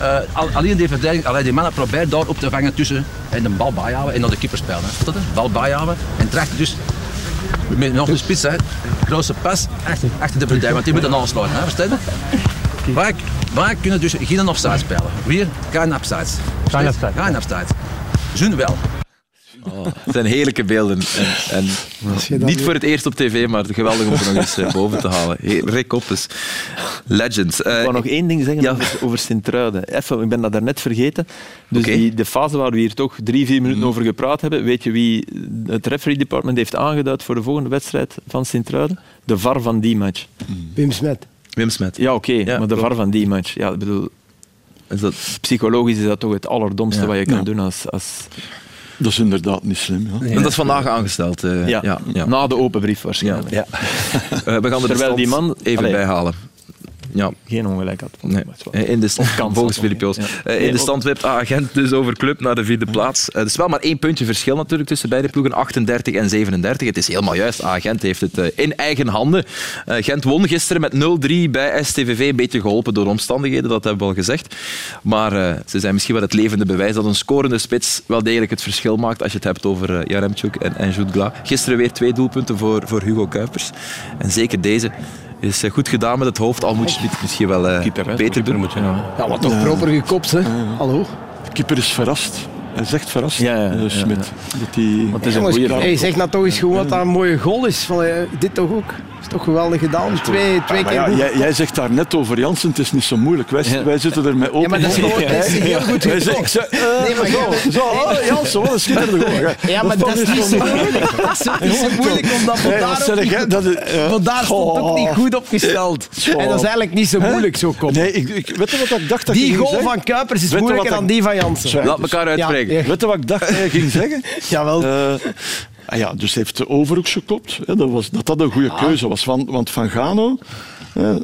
Uh, alleen die verdediging, alleen die mannen probeert daar op te vangen tussen en de bal bijhouden en naar de keeper spelen. Hè. Dat, hè? Bal bijhouden en tracht dus met nog een spits, hè. grote pas achter, achter de verdediging, want die moeten aansluiten, hè, verstaan je? Wij, wij kunnen dus geen offside spelen. Weer geen offside. Geen offside. Geen offside. Zun wel. Oh, het zijn heerlijke beelden. En, en niet voor het eerst op tv, maar geweldig om er nog eens eh, boven te halen. Rick Koppes. Legend. Eh, Ik wou nog één ding zeggen Ja. over, over Sint-Truiden. Even, ik ben dat daarnet vergeten. Dus. Mhm. die, de fase waar we hier toch drie, vier minuten over gepraat hebben, weet je wie het referee department heeft aangeduid voor de volgende wedstrijd van Sint-Truiden? De VAR van die match. Wim Smet. Wim Smet. Ja, oké, Ja, maar de klopt. VAR van die match. Ja, ik bedoel, Is dat, psychologisch is dat toch het allerdomste Ja. wat je kan Ja. doen als... als Dat is inderdaad niet slim. Ja. En dat is vandaag aangesteld. eh, ja, ja, ja. Na de open brief waarschijnlijk. Ja. Eh, we gaan de Terwijl die man- even Allee. bijhalen. Ja, Geen ongelijk had. Nee. Eh, In de stand, volgens Filip Joos. ja. Eh, In Nee, de stand wipt agent dus over club naar de vierde plaats. Eh, Het is wel maar één puntje verschil natuurlijk tussen beide ploegen, 38 en 37. Het is helemaal juist. Agent heeft het eh, in eigen handen. Eh, Gent won gisteren met 0-3 bij STVV. Een beetje geholpen door omstandigheden, dat hebben we al gezegd. Maar eh, ze zijn misschien wel het levende bewijs dat een scorende spits wel degelijk het verschil maakt als je het hebt over eh, Jaremchuk en, en Jude Gla. Gisteren weer twee doelpunten voor, voor Hugo Kuipers. En zeker deze is eh, goed gedaan met het hoofd, al moet je het misschien wel eh, Keeper, hè? beter doen. Ja. Ja, wat toch proper gekopt, hè? Hallo? De keeper is verrast. Hij echt verrast, Ja, ja, eh, ja, Smit. ja. Dat hij... Want het is een Jongens, goede hey, zeg nou toch eens gewoon wat dat een mooie goal is. Van, eh, dit toch ook? is toch geweldig gedaan. Twee, twee Maar keer ja, goed. jij, jij zegt daar net over Jansen, het is niet zo moeilijk. Wij, Ja. wij zitten er met open Ja, maar dat is, dat heel goed zeg, eh, Nee, maar zo, zo, oh, Jansen, wat een schitterende goal. Ja, Ja, maar dat is niet zo moeilijk. Dat is niet moeilijk om dat Nee, wat vandaar zeg ook jij? niet Dat is-. Vandaar stond het ook niet goed opgesteld. En dat is eigenlijk niet zo moeilijk, zo kop. Nee, ik, ik, weet je wat ik dacht dat Die goal van Kuipers is moeilijker dan die van Jansen. Laat elkaar uitspreken. Ja, Weet je wat ik dacht dat hij ging zeggen? Jawel. Eh, ah ja, dus hij heeft de overhoeks gekopt. Hè, dat, was, dat dat een goede keuze was. Want, want Van Gano eh,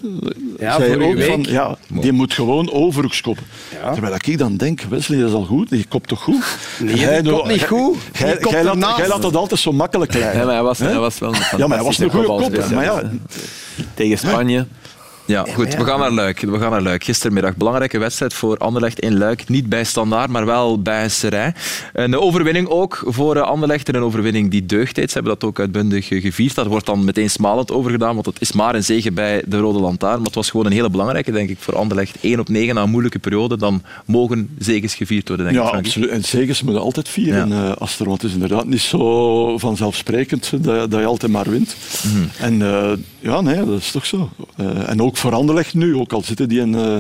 Ja, zei ook week. van, ja, die moet gewoon overhoeks koppen. Terwijl ik dan denk, Wesley, dat is al goed. Die kopt toch goed? Nee, die kopt niet goed. Jij, laat, dat altijd zo makkelijk lijken. Ja, maar hij was, hij was wel een Ja, maar hij was een goede. Maar ja, Tegen Spanje. Ja, goed. We gaan naar Luik. We gaan naar Luik. Gistermiddag. Belangrijke wedstrijd voor Anderlecht in Luik. Niet bij Standaard, maar wel bij Serij. Een overwinning ook voor eh, Anderlecht. En een overwinning die deugd deed. Ze hebben dat ook uitbundig eh, gevierd. Dat wordt dan meteen smalend overgedaan, want het is maar een zege bij de Rode Lantaarn. Maar het was gewoon een hele belangrijke, denk ik, voor Anderlecht. 1 op 9 na een moeilijke periode. Dan mogen zegens gevierd worden, denk ja ik. Frankie. absoluut. En zegens moeten altijd vieren, eh als er wat is. Inderdaad, niet zo vanzelfsprekend dat, dat je altijd maar wint. Mhm. En ja, nee, dat is toch zo. En ook voor Anderlecht nu, ook al zitten die in, eh,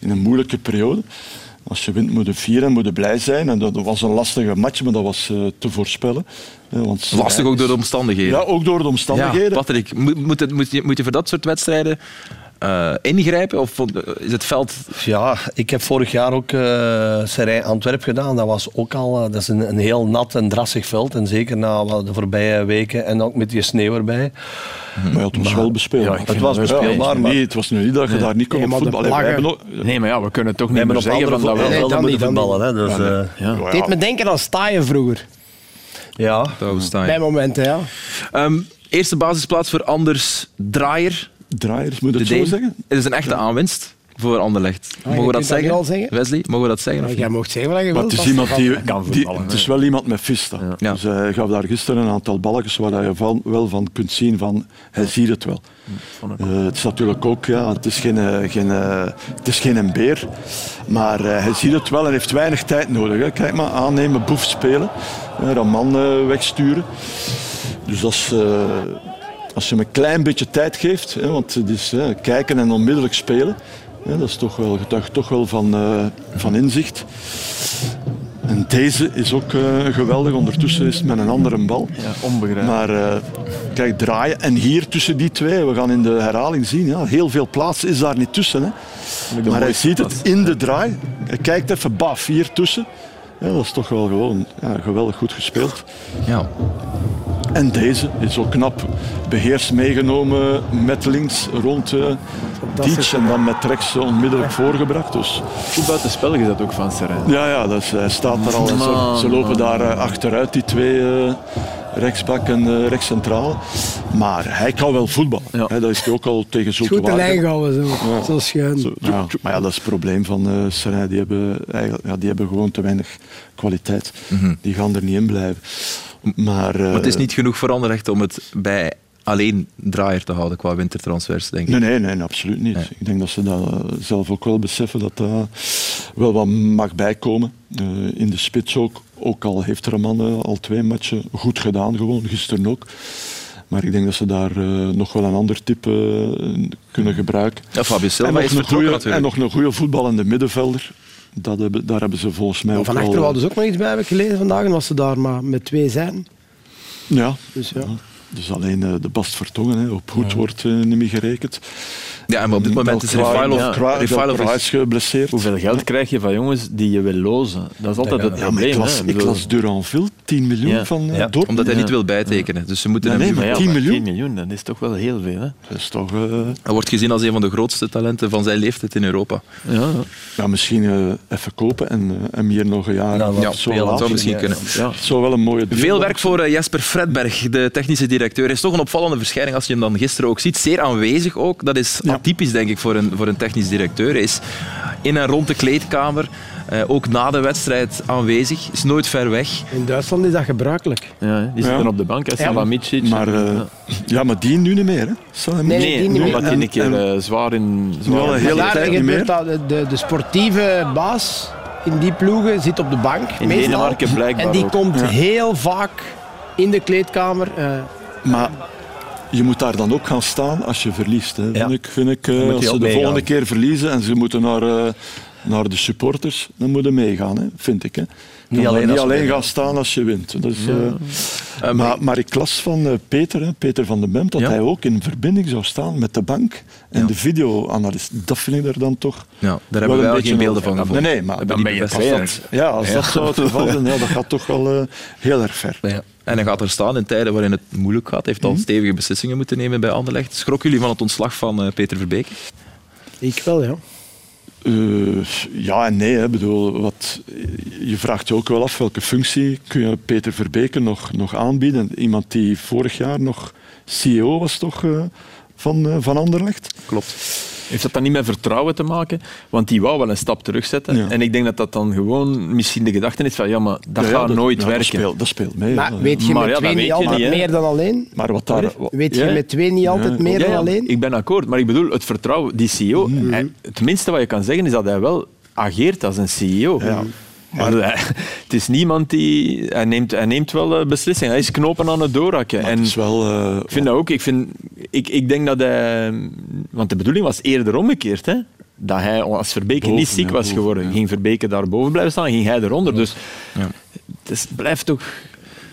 in een moeilijke periode. Als je wint, moet je vieren, moet je blij zijn. En dat was een lastige match, maar dat was eh, te voorspellen. Eh, want Lastig ook door de omstandigheden. Ja, ook door de omstandigheden. Ja, Patrick, moet, moet, het- moet, je, moet je voor dat soort wedstrijden eh, ingrijpen? Of is het veld... Ja, ik heb vorig jaar ook uh, Serij Antwerp gedaan. Dat was ook al eh, dat is een, een heel nat en drassig veld. En zeker na de voorbije weken en ook met die sneeuw erbij. Maar ja, het was wel bespeelbaar. Ja, het was bespeelbaar, Ja, maar- nee, het was nu niet dat je daar niet kon Nee, op voetballen. Nee, maar ja, we kunnen toch We niet hebben meer op zeggen andere van dat we... Nee, velden dat moeten voetballen. Hè, dus, Ja, eh, Ja. Het deed me denken aan staaien vroeger. ja. Bij momenten, ja. Ehm, eerste basisplaats voor Anders Draaier. Draaiers, moet De het zo Deen. zeggen? Het is een echte aanwinst voor Anderlecht. je Mogen we dat dat zeggen? zeggen? Wesley, mogen we dat zeggen? Of jij mocht zeggen wat je wilt. het is iemand die, kan die- het is wel iemand met vista. Ja. Dus hij gaf daar gisteren een aantal balletjes waar je van, wel van kunt zien van hij ziet het wel. Eh, het is natuurlijk ook, ja, het is geen, eh, geen, eh, het is geen een beer, maar eh, hij ziet het wel en heeft weinig tijd nodig. Hè. Kijk maar, aannemen, boef spelen, eh, Raman eh, wegsturen. Dus als, eh, als je hem een klein beetje tijd geeft, hè, want het is hè, kijken en onmiddellijk spelen, hè, dat is toch wel, getuigt toch wel van, eh, van inzicht. En deze is ook eh, geweldig. Ondertussen is het met een andere bal. Ja, onbegrijpelijk. Maar eh, kijk, draaien. En hier tussen die twee, we gaan in de herhaling zien, ja, heel veel plaats is daar niet tussen. Hè. Maar hij ziet het in de draai. Hij kijkt even, baf, hier tussen. Ja, dat is toch wel gewoon ja, geweldig goed gespeeld. Ja. En deze is ook knap beheerst meegenomen met links rond uh, Dietz en dan met rechts onmiddellijk voorgebracht. Dus. Goed buiten spel is dat ook van Serijn. Ja, ja dat is, hij staat daar al. En ze, ze lopen daar uh, achteruit, die twee uh, rechtsbak en uh, rechtscentraal. Maar hij kan wel voetbal. Ja. Dat is hij ook al tegen Zulte Goed de lijn houden, zo. Ja. zo schuin. Zo, ja, maar ja, dat is het probleem van uh, Serijn. Die hebben, eigenlijk, ja, die hebben gewoon te weinig kwaliteit. Mhm. Mm -hmm. Die gaan er niet in blijven. Maar, uh, maar het is niet genoeg voor Anderlecht om het bij alleen draaier te houden qua wintertransfers, denk ik. Nee, nee, nee absoluut niet. Nee. Ik denk dat ze dat uh, zelf ook wel beseffen dat dat wel wat mag bijkomen. Uh, in de spits ook. Ook al heeft een man uh, al twee matchen goed gedaan, gewoon gisteren ook. Maar ik denk dat ze daar uh, nog wel een ander type uh, kunnen gebruiken. Ja, Fabio Silva en, nog een natuurlijk. en nog een goede voetballende middenvelder. Dat hebben, daar hebben ze volgens mij ook Van hadden ze ook nog iets bij, heb ik gelezen vandaag. En was ze daar maar met twee zijn. Ja. Dus ja. Dus alleen uh, de Bast Vertongen, hè. op goed ja. wordt uh, niet meer gerekend. Ja, en op dit moment is Refailov is geblesseerd. Hoeveel geld krijg je van jongens die je wil lozen? Dat is altijd ja, het ja, probleem. ik las, ik las Duranville, 10 miljoen Ja. van uh, ja, Dortmund. Omdat hij niet wil bijtekenen. Dus ze moeten Nee, hem nee, nu- maar Ja, 10 maar miljoen? 10 miljoen, dat is toch wel heel veel. Hè? Dat is toch... uh, Hij wordt gezien als een van de grootste talenten van zijn leeftijd in Europa. Ja, ja, misschien uh, even kopen en uh, hem hier nog een jaar Ja, of Ja, zo dat zou misschien kunnen. Het zou wel een mooie deal Veel werk voor eh, Jesper Fredberg, de technische directeur. Hij is toch een opvallende verschijning als je hem dan gisteren ook ziet. Zeer aanwezig ook. Dat is Ja. atypisch, denk ik, voor een, voor een technisch directeur. Hij is in en rond de kleedkamer, eh, ook na de wedstrijd aanwezig. Is nooit ver weg. In Duitsland is dat gebruikelijk. Ja, die zitten Ja. op de bank. hè. Ja. Maar, uh, Ja. ja, maar die nu niet meer. Hè? Nee, Nee, die niet omdat hij een keer uh, zwaar in... Zwaar Ja, in- heel- hele daar tijd niet meer. dat de, de, de sportieve baas in die ploegen zit op de bank. In meestal. Denemarken blijkbaar En die ook. komt Ja. heel vaak in de kleedkamer. eh, Maar je moet daar dan ook gaan staan als je verliest. Hè. Ja. Vind ik, vind ik, eh, als ze de meegaan. volgende keer verliezen en ze moeten naar, eh, naar de supporters, dan moeten meegaan, hè, vind ik. Hè. Niet alleen niet als we alleen gaan staan als je wint. Eh, maar, maar ik las van eh, Peter, hè, Peter van den Bemt, dat Ja. hij ook in verbinding zou staan met de bank en de videoanalist. Dat vind ik er dan toch Ja, daar wel hebben wij een wel beetje geen beelden van gevonden. Nee, nee, maar dan die ben je. Ja, als dat zo het geval ja, dat gaat toch wel heel erg ver. En hij gaat er staan in tijden waarin het moeilijk gaat. Hij heeft al Mhm. stevige beslissingen moeten nemen bij Anderlecht. Schrokken jullie van het ontslag van eh, Peter Verbeek? ik wel, ja. Eh, ja en nee. Hè. Bedoel, wat, je vraagt je ook wel af welke functie kun je Peter Verbeke nog, nog aanbieden. Iemand die vorig jaar nog CEO was toch, eh, van, van Anderlecht. Klopt. Heeft dat dan niet met vertrouwen te maken? Want die wou wel een stap terugzetten. Ja. En ik denk dat dat dan gewoon misschien de gedachte is van ja, maar dat Ja, ja, gaat nooit ja, werken. Dat speelt, dat speelt mee. Maar ja. weet je Maar met ja, twee niet altijd niet, meer dan alleen? Maar wat daar... wat- Weet je met twee niet altijd Ja. meer Ja, dan ja, alleen? Ik ben akkoord, maar ik bedoel, het vertrouwen, die CEO, hij- het minste wat je kan zeggen is dat hij wel ageert als een CEO. Ja. Maar hij- het is niemand die... Hij neemt, hij neemt wel eh, beslissingen. Hij is knopen aan het doorhakken. maar En het is wel... eh, ik vind dat ook. Ik, vind, ik, ik denk dat hij... Want de bedoeling was eerder omgekeerd, hè. Dat hij, als Verbeke Boven, niet ziek ja, was boven, geworden, ja. ging Verbeke daar boven blijven staan, ging hij eronder. Dus Ja. het is- blijft toch...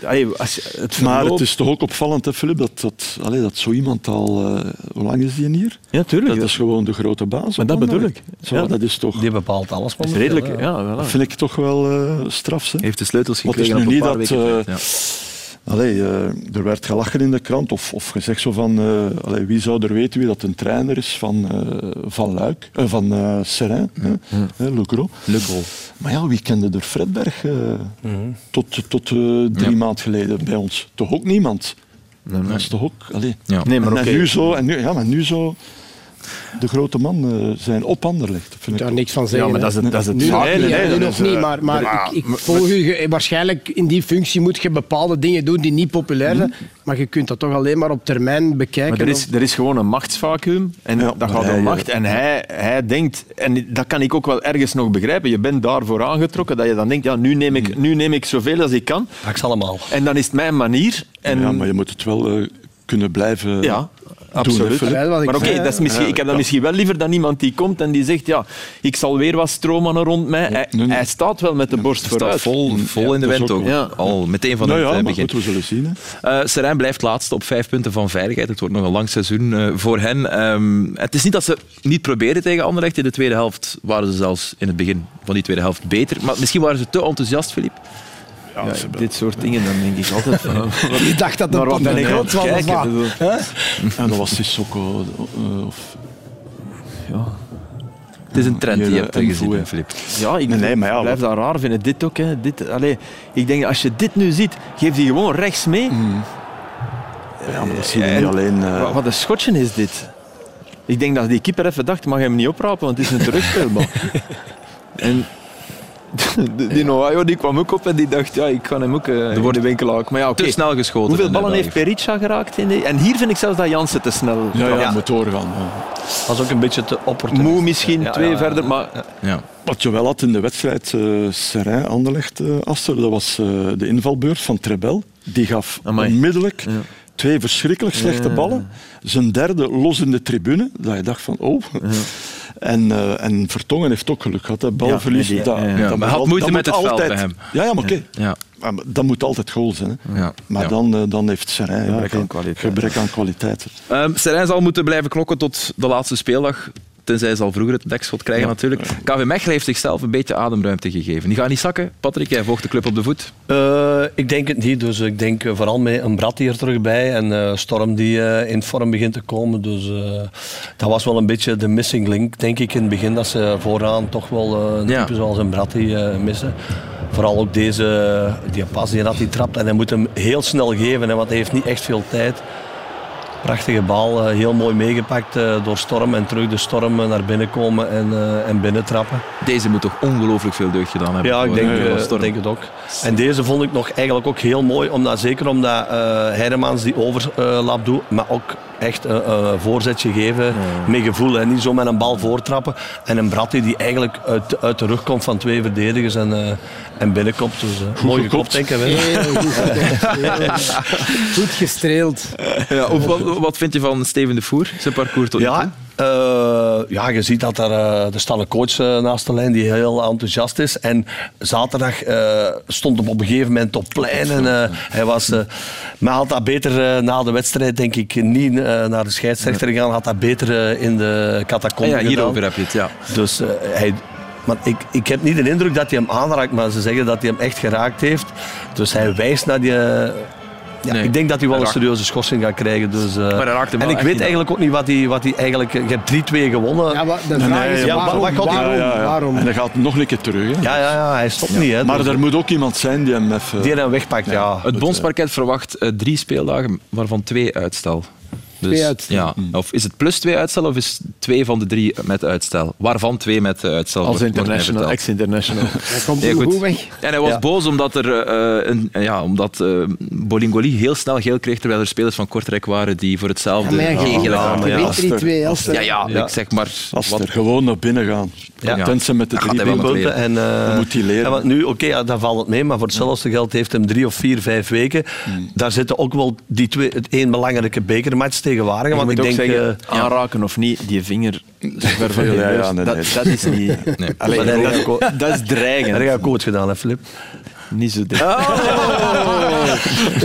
Allee, als je het maar verloopt- het is toch ook opvallend, hè, Filip, dat, dat, allee, dat zo iemand al... eh, hoe lang is die hier? Ja, tuurlijk. Dat is gewoon de grote baas. Maar dat bedoel ik. Zo, Ja. Dat is toch... Die bepaalt alles. dat redelijk... Ja, voilà. Dat vind ik toch wel eh straf. Hè? Heeft de sleutels gekregen nu op een niet paar dat... weken eh, tijd. Ja. Allee, eh, er werd gelachen in de krant of, of gezegd zo van eh, allee, wie zou er weten wie dat een trainer is van, eh, van Luik, van eh Seraing, hè, hè, Le Gros. Maar ja, wie kende er Fredberg eh, tot, tot drie Ja. maanden geleden bij ons? Toch ook niemand? Dat is toch ook... Allee. Ja. Nee, maar en, nu zo, en nu, ja, maar nu zo de grote man eh, zijn op Anderlecht. Vind ik daar niks van zeggen. Ja, maar dat is het, dat is het Nu nog niet, hè, nu Dat nog is, niet, maar, maar ja, ik, ik volg u. Je- Waarschijnlijk in die functie moet je bepaalde dingen doen die niet populair zijn, maar je kunt dat toch alleen maar op termijn bekijken. Maar er is, er is gewoon een machtsvacuum en Ja, dat gaat om macht. En hij, hij denkt, en dat kan ik ook wel ergens nog begrijpen, je bent daarvoor aangetrokken, dat je dan denkt, ja, nu, neem ik, nu neem ik zoveel als ik kan Max allemaal. en dan is het mijn manier. En, ja, maar je moet het wel eh, kunnen blijven Ja. Absoluut. Maar oké, zei, dat is misschien, Ja, ik heb dat ja. misschien wel liever dan iemand die komt en die zegt, ja, ik zal weer wat stroommannen rond mij. Hij, nee, nee. hij staat wel met de borst Staat vooruit. vol, vol in de wind ook. Al meteen van Nou het ja, eh, begin. goed, we zullen zien. Eh Serijn blijft laatste op vijf punten van veiligheid. Het wordt nog een lang seizoen eh, voor hen. Ehm, het is niet dat ze niet proberen tegen Anderlecht. In de tweede helft waren ze zelfs in het begin van die tweede helft beter. Maar misschien waren ze te enthousiast, Filip. Ja, dit soort dingen, dan denk ik altijd van... Ik dacht dat een ik aan groot het was. kijken? Hè? En dat was Sissoko. eh, of, Het is een trend die je hebt eh, eh, gezien, Filip. Ja, ik Nee, nee, maar ja, blijf dat raar vinden. Dit ook. Hè. Dit, allee, ik denk, als je dit nu ziet, geef die gewoon rechts mee. ja, maar dat zie je En- niet alleen. eh, Wat, een schotje is dit. Ik denk dat die keeper even dacht, mag hem niet oprapen, want het is een terugspeelbal. en die, die Noaio die kwam ook op en die dacht, ja, ik ga hem ook uh, wordt de winkel haken. Maar ja, oké. Te snel geschoten. Hoeveel in ballen heeft Perica geraakt? In de... En hier vind ik zelfs dat Jansen te snel ja, ja, trapte. moet doorgaan. ja. Dat is ook een beetje te opportunistisch. Moe misschien, Ja, twee ja, verder, maar... Ja. Wat je wel had in de wedstrijd uh, Serrain Anderlecht, uh, Aster, dat was uh, de invalbeurt van Trebel. Die gaf Amai. onmiddellijk Ja. twee verschrikkelijk slechte Ja. ballen. Zijn derde los in de tribune. Dat je dacht van, oh. En, eh, en Vertongen heeft ook geluk gehad. hè. Balverlies. Ja, dat, ja, ja. dat Maar had al- moeite dat met het veld altijd, bij hem. Ja, ja maar oké. Ja. Maar Dat moet altijd goal zijn. Hè. Ja. Maar Ja. dan, eh, dan heeft Serrain ja, Gebrek aan kwaliteit. gebrek aan kwaliteit. Ehm Serijn zal moeten blijven knokken tot de laatste speeldag. Tenzij ze al vroeger het dekschot krijgen natuurlijk. KV Mechelen heeft zichzelf een beetje ademruimte gegeven. Die gaat niet zakken. Patrick, jij volgt de club op de voet. Eh, ik denk het niet. Dus ik denk vooral met een Brat hier terug bij en eh, Storm die eh, in vorm begint te komen. Dus dat was wel een beetje de missing link, denk ik in het begin. Dat ze vooraan toch wel een Ja. type zoals een Brat die missen. Vooral ook deze, die pas die had die trapt. En hij moet hem heel snel geven, hè, want hij heeft niet echt veel tijd. Prachtige bal, eh, heel mooi meegepakt eh, door Storm en terug de Storm eh, naar binnen komen en, eh, en binnentrappen. Deze moet toch ongelooflijk veel deugd gedaan hebben. Ja, ik denk, denk het ook. En deze vond ik nog eigenlijk ook heel mooi, omdat, zeker omdat eh Hermans die overlap doet, maar ook echt een een voorzetje geven met gevoel. Hè. Niet zo met een bal voortrappen. En een Bratti die eigenlijk uit, uit de rug komt van twee verdedigers en, eh, en binnenkomt. Dus eh, mooi geklopt, denk ik. Heel goed gestreeld. Ja, of wat, vind je van Steven de Voer, zijn parcours tot nu toe? Ja, eh, ja, je ziet dat er, eh, er staat een coach eh, naast de lijn die heel enthousiast is. En zaterdag stond hem op een gegeven moment op plein. En, hij was, maar had dat beter na de wedstrijd, denk ik, niet naar de scheidsrechter gegaan. Had dat beter in de Ah catacombe ja, gedaan. hierover heb je het, ja. Dus hij... Maar ik, ik heb niet de indruk dat hij hem aanraakt, maar ze zeggen dat hij hem echt geraakt heeft. Dus hij wijst naar die... ja, Nee, ik denk dat hij wel hij een serieuze schorsing gaat krijgen. Dus, eh, hij raakt hem en ik weet niet eigenlijk ook niet wat hij, wat hij eigenlijk... Je hebt 3-2 gewonnen. Ja, maar de vraag nee, is ja, waarom? wat gaat hij- waarom, Ja, ja, ja. waarom? En dan gaat nog een keer terug. Hè. Ja, ja, ja, hij stopt niet. Hè, Maar Dus, er moet ook iemand zijn die hem even... die hem wegpakt, ja. Het bondsparket verwacht eh, drie speeldagen, waarvan twee uitstel. Dus, Twee uitstel. Ja, of is het plus twee uitstel of is twee van de drie met uitstel? Waarvan twee met eh, uitstel? Als international, ex-international. Hij komt Nee, goed. weg. En hij was Ja. boos omdat, er, eh, een, ja, omdat eh, Bolingoli heel snel geel kreeg, terwijl er spelers van Kortrijk waren die voor hetzelfde Ja, je hadden. weet als die twee. Als Ja, ja, Ja. ik zeg maar... Er gewoon naar binnen gaan. Ja. Tenzij met de Dat drie punten. En, eh, moet hij leren. ja, want nu, oké, ja, dan valt het mee, maar voor hetzelfde geld heeft hem drie of vier, vijf weken. Hmm. Daar zitten ook wel die twee, het één belangrijke bekermatch tegen Want moet ik denk, zeggen, eh, aanraken of niet, die vinger ver van je Ja, ja, neus, nee, dat, dat is niet... Nee. Allee, dat dat, heb ik ook- dat is heb je ook gedaan, hè, Filip? Niet zo.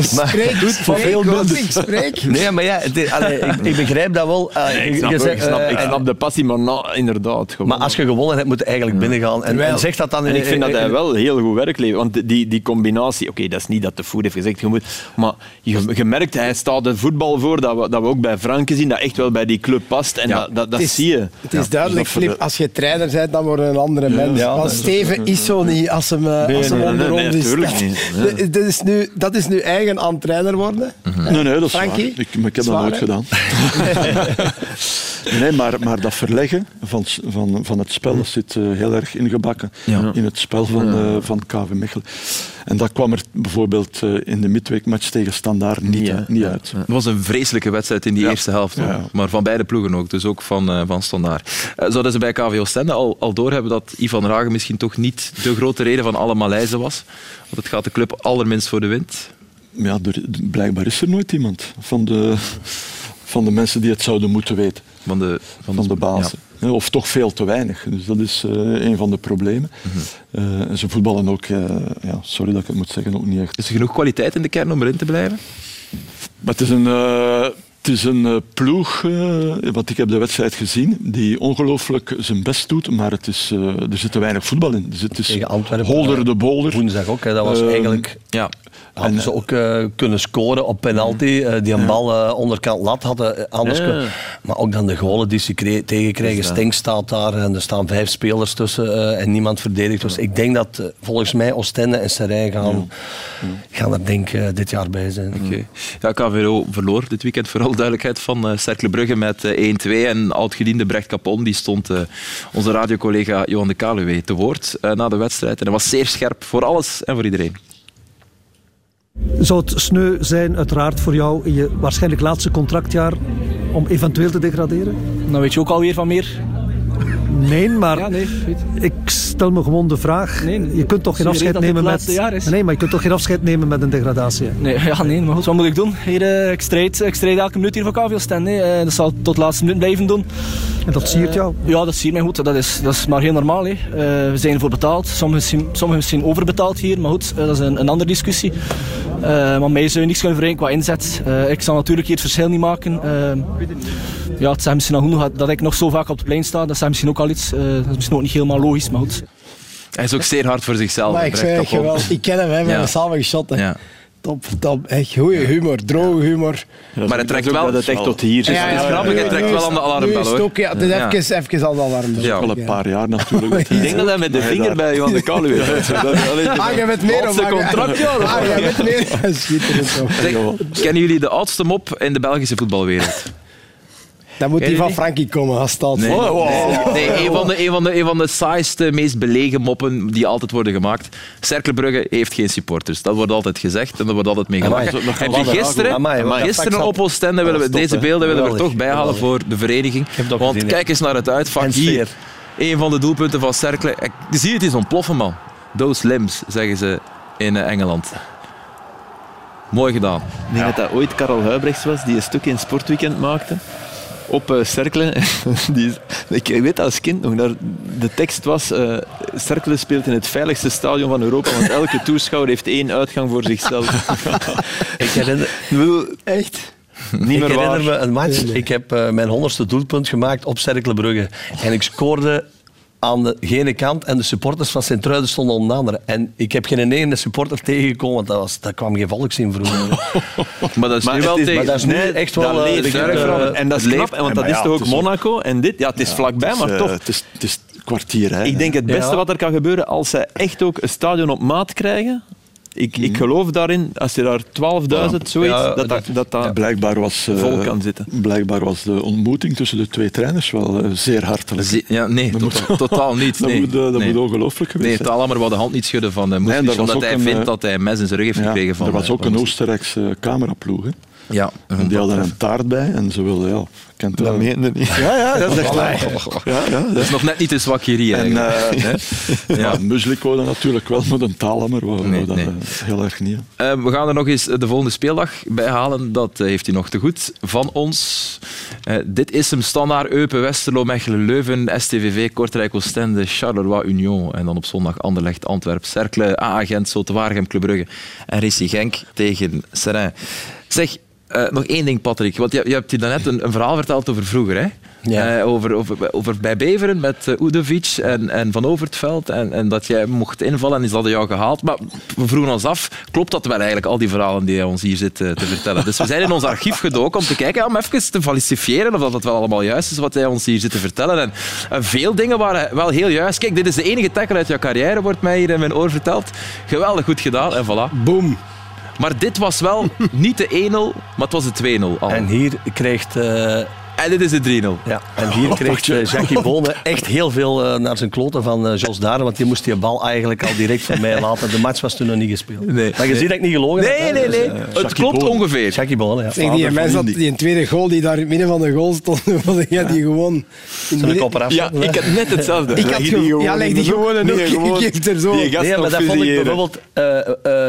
Spreek, voor spreek, veel Golding, minder. spreek. Nee, maar ja, allee, ik, ik begrijp dat wel. Ik snap, je ook, zegt, ik, snap, ik en- snap de passie, maar na, inderdaad. Gewoon. Maar als je gewonnen hebt, moet je eigenlijk binnengaan. En, en zeg dat dan in En ik vind dat in- hij wel heel goed werk levert. Want die, die combinatie, oké, dat is niet dat de voet heeft gezegd, je moet, maar je, je merkt, hij staat de voetbal voor dat we, dat we ook bij Franke zien, dat echt wel bij die club past. En Ja. dat, dat, dat Het is- zie je. Het is duidelijk, Flip, voor als je trainer bent, dan word je een andere mens. ja, Want Steven is zo niet als hem, eh, als hem nee, onder nee, tuurlijk Dat- niet. dat- Dat is, nu, dat is nu eigen aan trainer worden. Nee, nee, dat is Frankie? waar. Ik, maar ik heb Zwaar, dat nooit gedaan. nee, maar, maar dat verleggen van, van, van het spel dat zit eh, heel erg ingebakken Ja. in het spel van, eh, van KV Mechelen. En dat kwam er bijvoorbeeld eh, in de midweekmatch tegen Standaard niet, niet uit. Het was een vreselijke wedstrijd in die Ja. eerste helft. Ja. Maar van beide ploegen ook, dus ook van, eh van Standaard. Eh, zouden ze bij KV Oostende al, al doorhebben dat Ivan Ragen misschien toch niet de grote reden van alle malaise was? Want het gaat de club allerminst voor de wind. Ja, er, blijkbaar is er nooit iemand van de, van de mensen die het zouden moeten weten. Van de, van van de bazen. Ja, Of toch veel te weinig. Dus dat is eh, een van de problemen. Eh, en ze voetballen ook, eh, ja, sorry dat ik het moet zeggen, ook niet echt. Is er genoeg kwaliteit in de kern om erin te blijven? Maar het is een, eh, het is een eh, ploeg, eh, want ik heb de wedstrijd gezien, die ongelooflijk zijn best doet, maar het is, eh, er zit te weinig voetbal in. Dus het is Tegen Antwerpen, holder de bolder. Woensdag ook. Hè. Dat was Ehm, eigenlijk... Ja. Hadden ze ook eh, kunnen scoren op penalty. eh, die een bal eh, onderkant lat hadden anders Ja. kunnen- Maar ook dan de golen die ze tegenkrijgen. Stenk staat daar en er staan vijf spelers tussen en niemand verdedigt. Dus ik denk dat volgens mij Oostende en Serijn gaan, gaan er denk ik dit jaar bij zijn. Oké. Ja, KVO verloor dit weekend vooral duidelijkheid van Cercle Brugge met eh, 1-2. En oud-gediende Brecht Capon die stond onze radiocollega Johan de Kaluwe te woord na de wedstrijd. En hij was zeer scherp voor alles en voor iedereen. Zou het sneu zijn, uiteraard voor jou, in je waarschijnlijk laatste contractjaar, om eventueel te degraderen? Dan weet je ook alweer van meer. Nee, maar Ja, nee, ik stel me gewoon de vraag. Nee, je kunt toch geen afscheid nemen met. Nee, maar je kunt toch geen afscheid nemen met een degradatie. hè? Nee, ja, nee, maar goed, wat moet ik doen? Hier, eh, ik, strijd, ik strijd elke minuut hier voor KVO Stende. hè. Eh, dat zal tot de laatste minuut blijven doen. En dat siert jou? Ja, dat siert mij goed. Dat is, dat is maar heel normaal. Hè. Eh, we zijn ervoor betaald. Sommigen misschien, sommigen misschien overbetaald hier, maar goed, eh, dat is een, een andere discussie. Eh, maar mij zou je niks kunnen verrijken qua inzet. Eh, ik zal natuurlijk hier het verschil niet maken. Eh, ja, het zijn misschien al genoeg dat ik nog zo vaak op het plein sta. Dat is misschien ook al iets. Eh, dat is misschien ook niet helemaal logisch, maar goed. Hij is ook zeer hard voor zichzelf. Maar ik zeg je wel, ik ken hem, hè, we Ja. hebben samen geschot. hè. Ja. Top, top. Echt goede humor, droge humor. maar het trekt wel... Dat het echt tot hier is, het is grappig, het trekt wel aan de alarmbel hoor. ook, ja, het is Ja. even, even al de alarmbel. Ja. Al een paar jaar natuurlijk. Ik denk dat hij met de vinger bij Johan de Kaluwe heeft. Ah, jij bent meer Laatste of contract, ja. Ah, jij bent meer. Schitterend kennen jullie de oudste mop in de Belgische voetbalwereld? Dan moet die van? Frankie komen, als het al Nee, nee, nee, een, van de, een, van de, een van de saaiste, meest belegen moppen die altijd worden gemaakt. Cerkelbrugge heeft geen supporters. Dat wordt altijd gezegd en daar wordt altijd mee dat Heb je gisteren, Amai, gisteren dat op Oostende, willen we, Dat deze beelden willen we er toch bijhalen geweldig. voor de vereniging. Want gezien, kijk eens naar het uitvak. Hier, een van de doelpunten van Cercle. Ik- Zie je, het is ontploffen, man. Those limbs, zeggen ze in eh, Engeland. Mooi gedaan. Ik denk dat dat ooit Karel Huibrechts was die een stuk in Sportweekend maakte. Op Cerkelen. Die ik weet dat als kind nog. Daar, de tekst was: Cerkelen speelt in het veiligste stadion van Europa, want elke toeschouwer heeft één uitgang voor zichzelf. Ik herinner, Echt? Niet ik meer waar. herinner me een match. Ik heb eh, mijn honderdste doelpunt gemaakt op Cerkelenbrugge. En ik scoorde aan de ene kant en de supporters van Sint-Truiden stonden aan de andere. En ik heb geen ene supporter tegengekomen, want dat, was, dat kwam geen volkszin vroeger. Maar dat is Maar nu wel het is- tegen... maar dat is nu Nee, echt wel... eh, leeft, eh, en dat is knap, want dat is toch ook is ook- Monaco en dit. Ja, het is vlakbij, Het is, maar eh, toch. Het is, het is kwartier, hè. Ik denk het beste Ja. wat er kan gebeuren als zij echt ook een stadion op maat krijgen. Ik, ik geloof daarin, als je daar 12.000 zoiets, Ja, dat, dat, dat, dat Blijkbaar was, eh, vol kan zitten. blijkbaar was de ontmoeting tussen de twee trainers wel eh, zeer hartelijk. Ja, nee, Dat to- moet- totaal niet. Dat, nee. moet, eh, dat nee. moet ongelooflijk geweest Nee, zijn. Talammer wou de hand niet schudden van uh, was omdat ook hij een, vindt eh, dat hij een mes in zijn rug heeft Ja, gekregen van... er was eh, ook van een. Oostenrijkse cameraploeg. Hè. Ja, En die hadden een taart bij en ze wilden, ja, kent Dat meende niet. Ja, ja, dat is echt waar. Ja, ja, Dat is nog net niet de zwakkerie En eh ja. Dat natuurlijk wel, maar een taalammer wou, Nee, dat nee. eh, heel erg niet. Eh, we gaan er nog eens de volgende speeldag bij halen. Dat heeft hij nog te goed van ons. Dit is hem standaard Eupen, Westerlo, Mechelen, Leuven, STVV, Kortrijk, Oostende, Charleroi, Union. En dan op zondag Anderlecht, Antwerp, Cercle, AA Gent, Zotewaregem, Club Brugge en Rissi Genk tegen Serrain. Zeg, eh, nog één ding, Patrick. Want je, je hebt hier daarnet een, een verhaal verteld over vroeger. Hè? Ja. Eh, over, over, over bij Beveren met uh, Udovic en, en Van Overtveld. En, en dat jij mocht invallen en is dat jou gehaald. Maar we vroegen ons af, klopt dat wel eigenlijk, al die verhalen die hij ons hier zit te vertellen? Dus we zijn in ons archief gedoken om te kijken, om even te falsifiëren of dat het wel allemaal juist is wat hij ons hier zit te vertellen. En, en veel dingen waren wel heel juist. Kijk, dit is de enige tackle uit jouw carrière, wordt mij hier in mijn oor verteld. Geweldig goed gedaan en voilà. Boom. Maar dit was wel niet de 1-0, maar het was de 2-0 al. En hier krijgt... eh, En dit is de 3-0. ja, en hier kreeg eh, Jackie Bonen echt heel veel eh, naar zijn kloten van eh, Jos Daren, want die moest die bal eigenlijk al direct van mij laten. De match was toen nog niet gespeeld. Nee. Maar je ziet dat ik niet gelogen heb, Nee, hè. nee, Dus, nee. eh, het klopt Bonen. ongeveer. Jackie Bonen, ja. Zeg, die, mens Indy. die een tweede goal die daar in het midden van de goal stond, jij die gewoon... in Zijn midden- kop eraf. Ja, ik had net hetzelfde. Ik had gewoon ja, leg in die de gewoon hoek. een Nee, hoek. Ik geef er zo. Die Nee, maar dat vond ik bijvoorbeeld eh,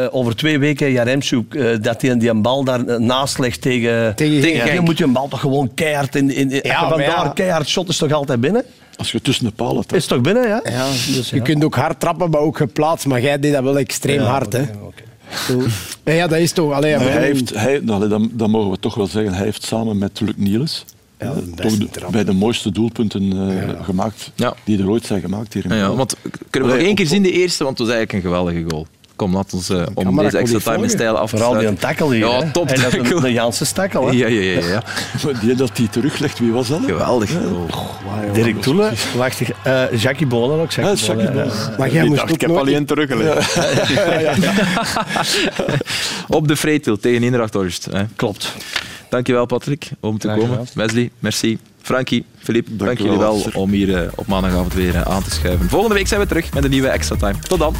eh, over twee weken Jaremchuk, eh dat hij die een bal daar eh, naast legt tegen, Tegen Dan moet je een bal toch gewoon keihard in, in, in Ja, maar vandaar ja. keihard shot is toch altijd binnen? Als je tussen de palen Is trekt. toch binnen, ja? Ja, Dus, je kunt ook hard trappen, maar ook geplaatst. Maar jij deed dat wel extreem Ja, hard. Hè. oké, oké. Zo. Ja, ja, dat is toch... Allee, hij heeft, hij, nou, dat, dat mogen we toch wel zeggen, hij heeft samen met Luc Niels Ja, eh, toch de- bij de mooiste doelpunten eh, gemaakt Ja. die er ooit zijn gemaakt hier in Ja, want kunnen we nog één keer op- zien, de eerste, want het was eigenlijk een geweldige goal. Kom, laat ons eh, om deze extra time in stijl af te Vooral die een tackle hier. Ja, top En dat is tackle. Hè? Ja, ja, ja, ja. Die dat hij teruglegt, wie was dat? Geweldig. goal. Dirk Toelen, wacht, eh Jackie Bonen ook. Ja, Jackie Jackie ja. Bonen. Maar jij Ik moest dacht, ook ik heb nooit- alleen teruggelegd. Op de Vreetil tegen Inderachthorst. hè. Klopt. Dankjewel, Patrick, om te komen. Wesley, merci. Frankie, Filip, dank, jullie wel, om hier eh, op maandagavond weer aan te schuiven. Volgende week zijn we terug met een nieuwe Extra Time. Tot dan.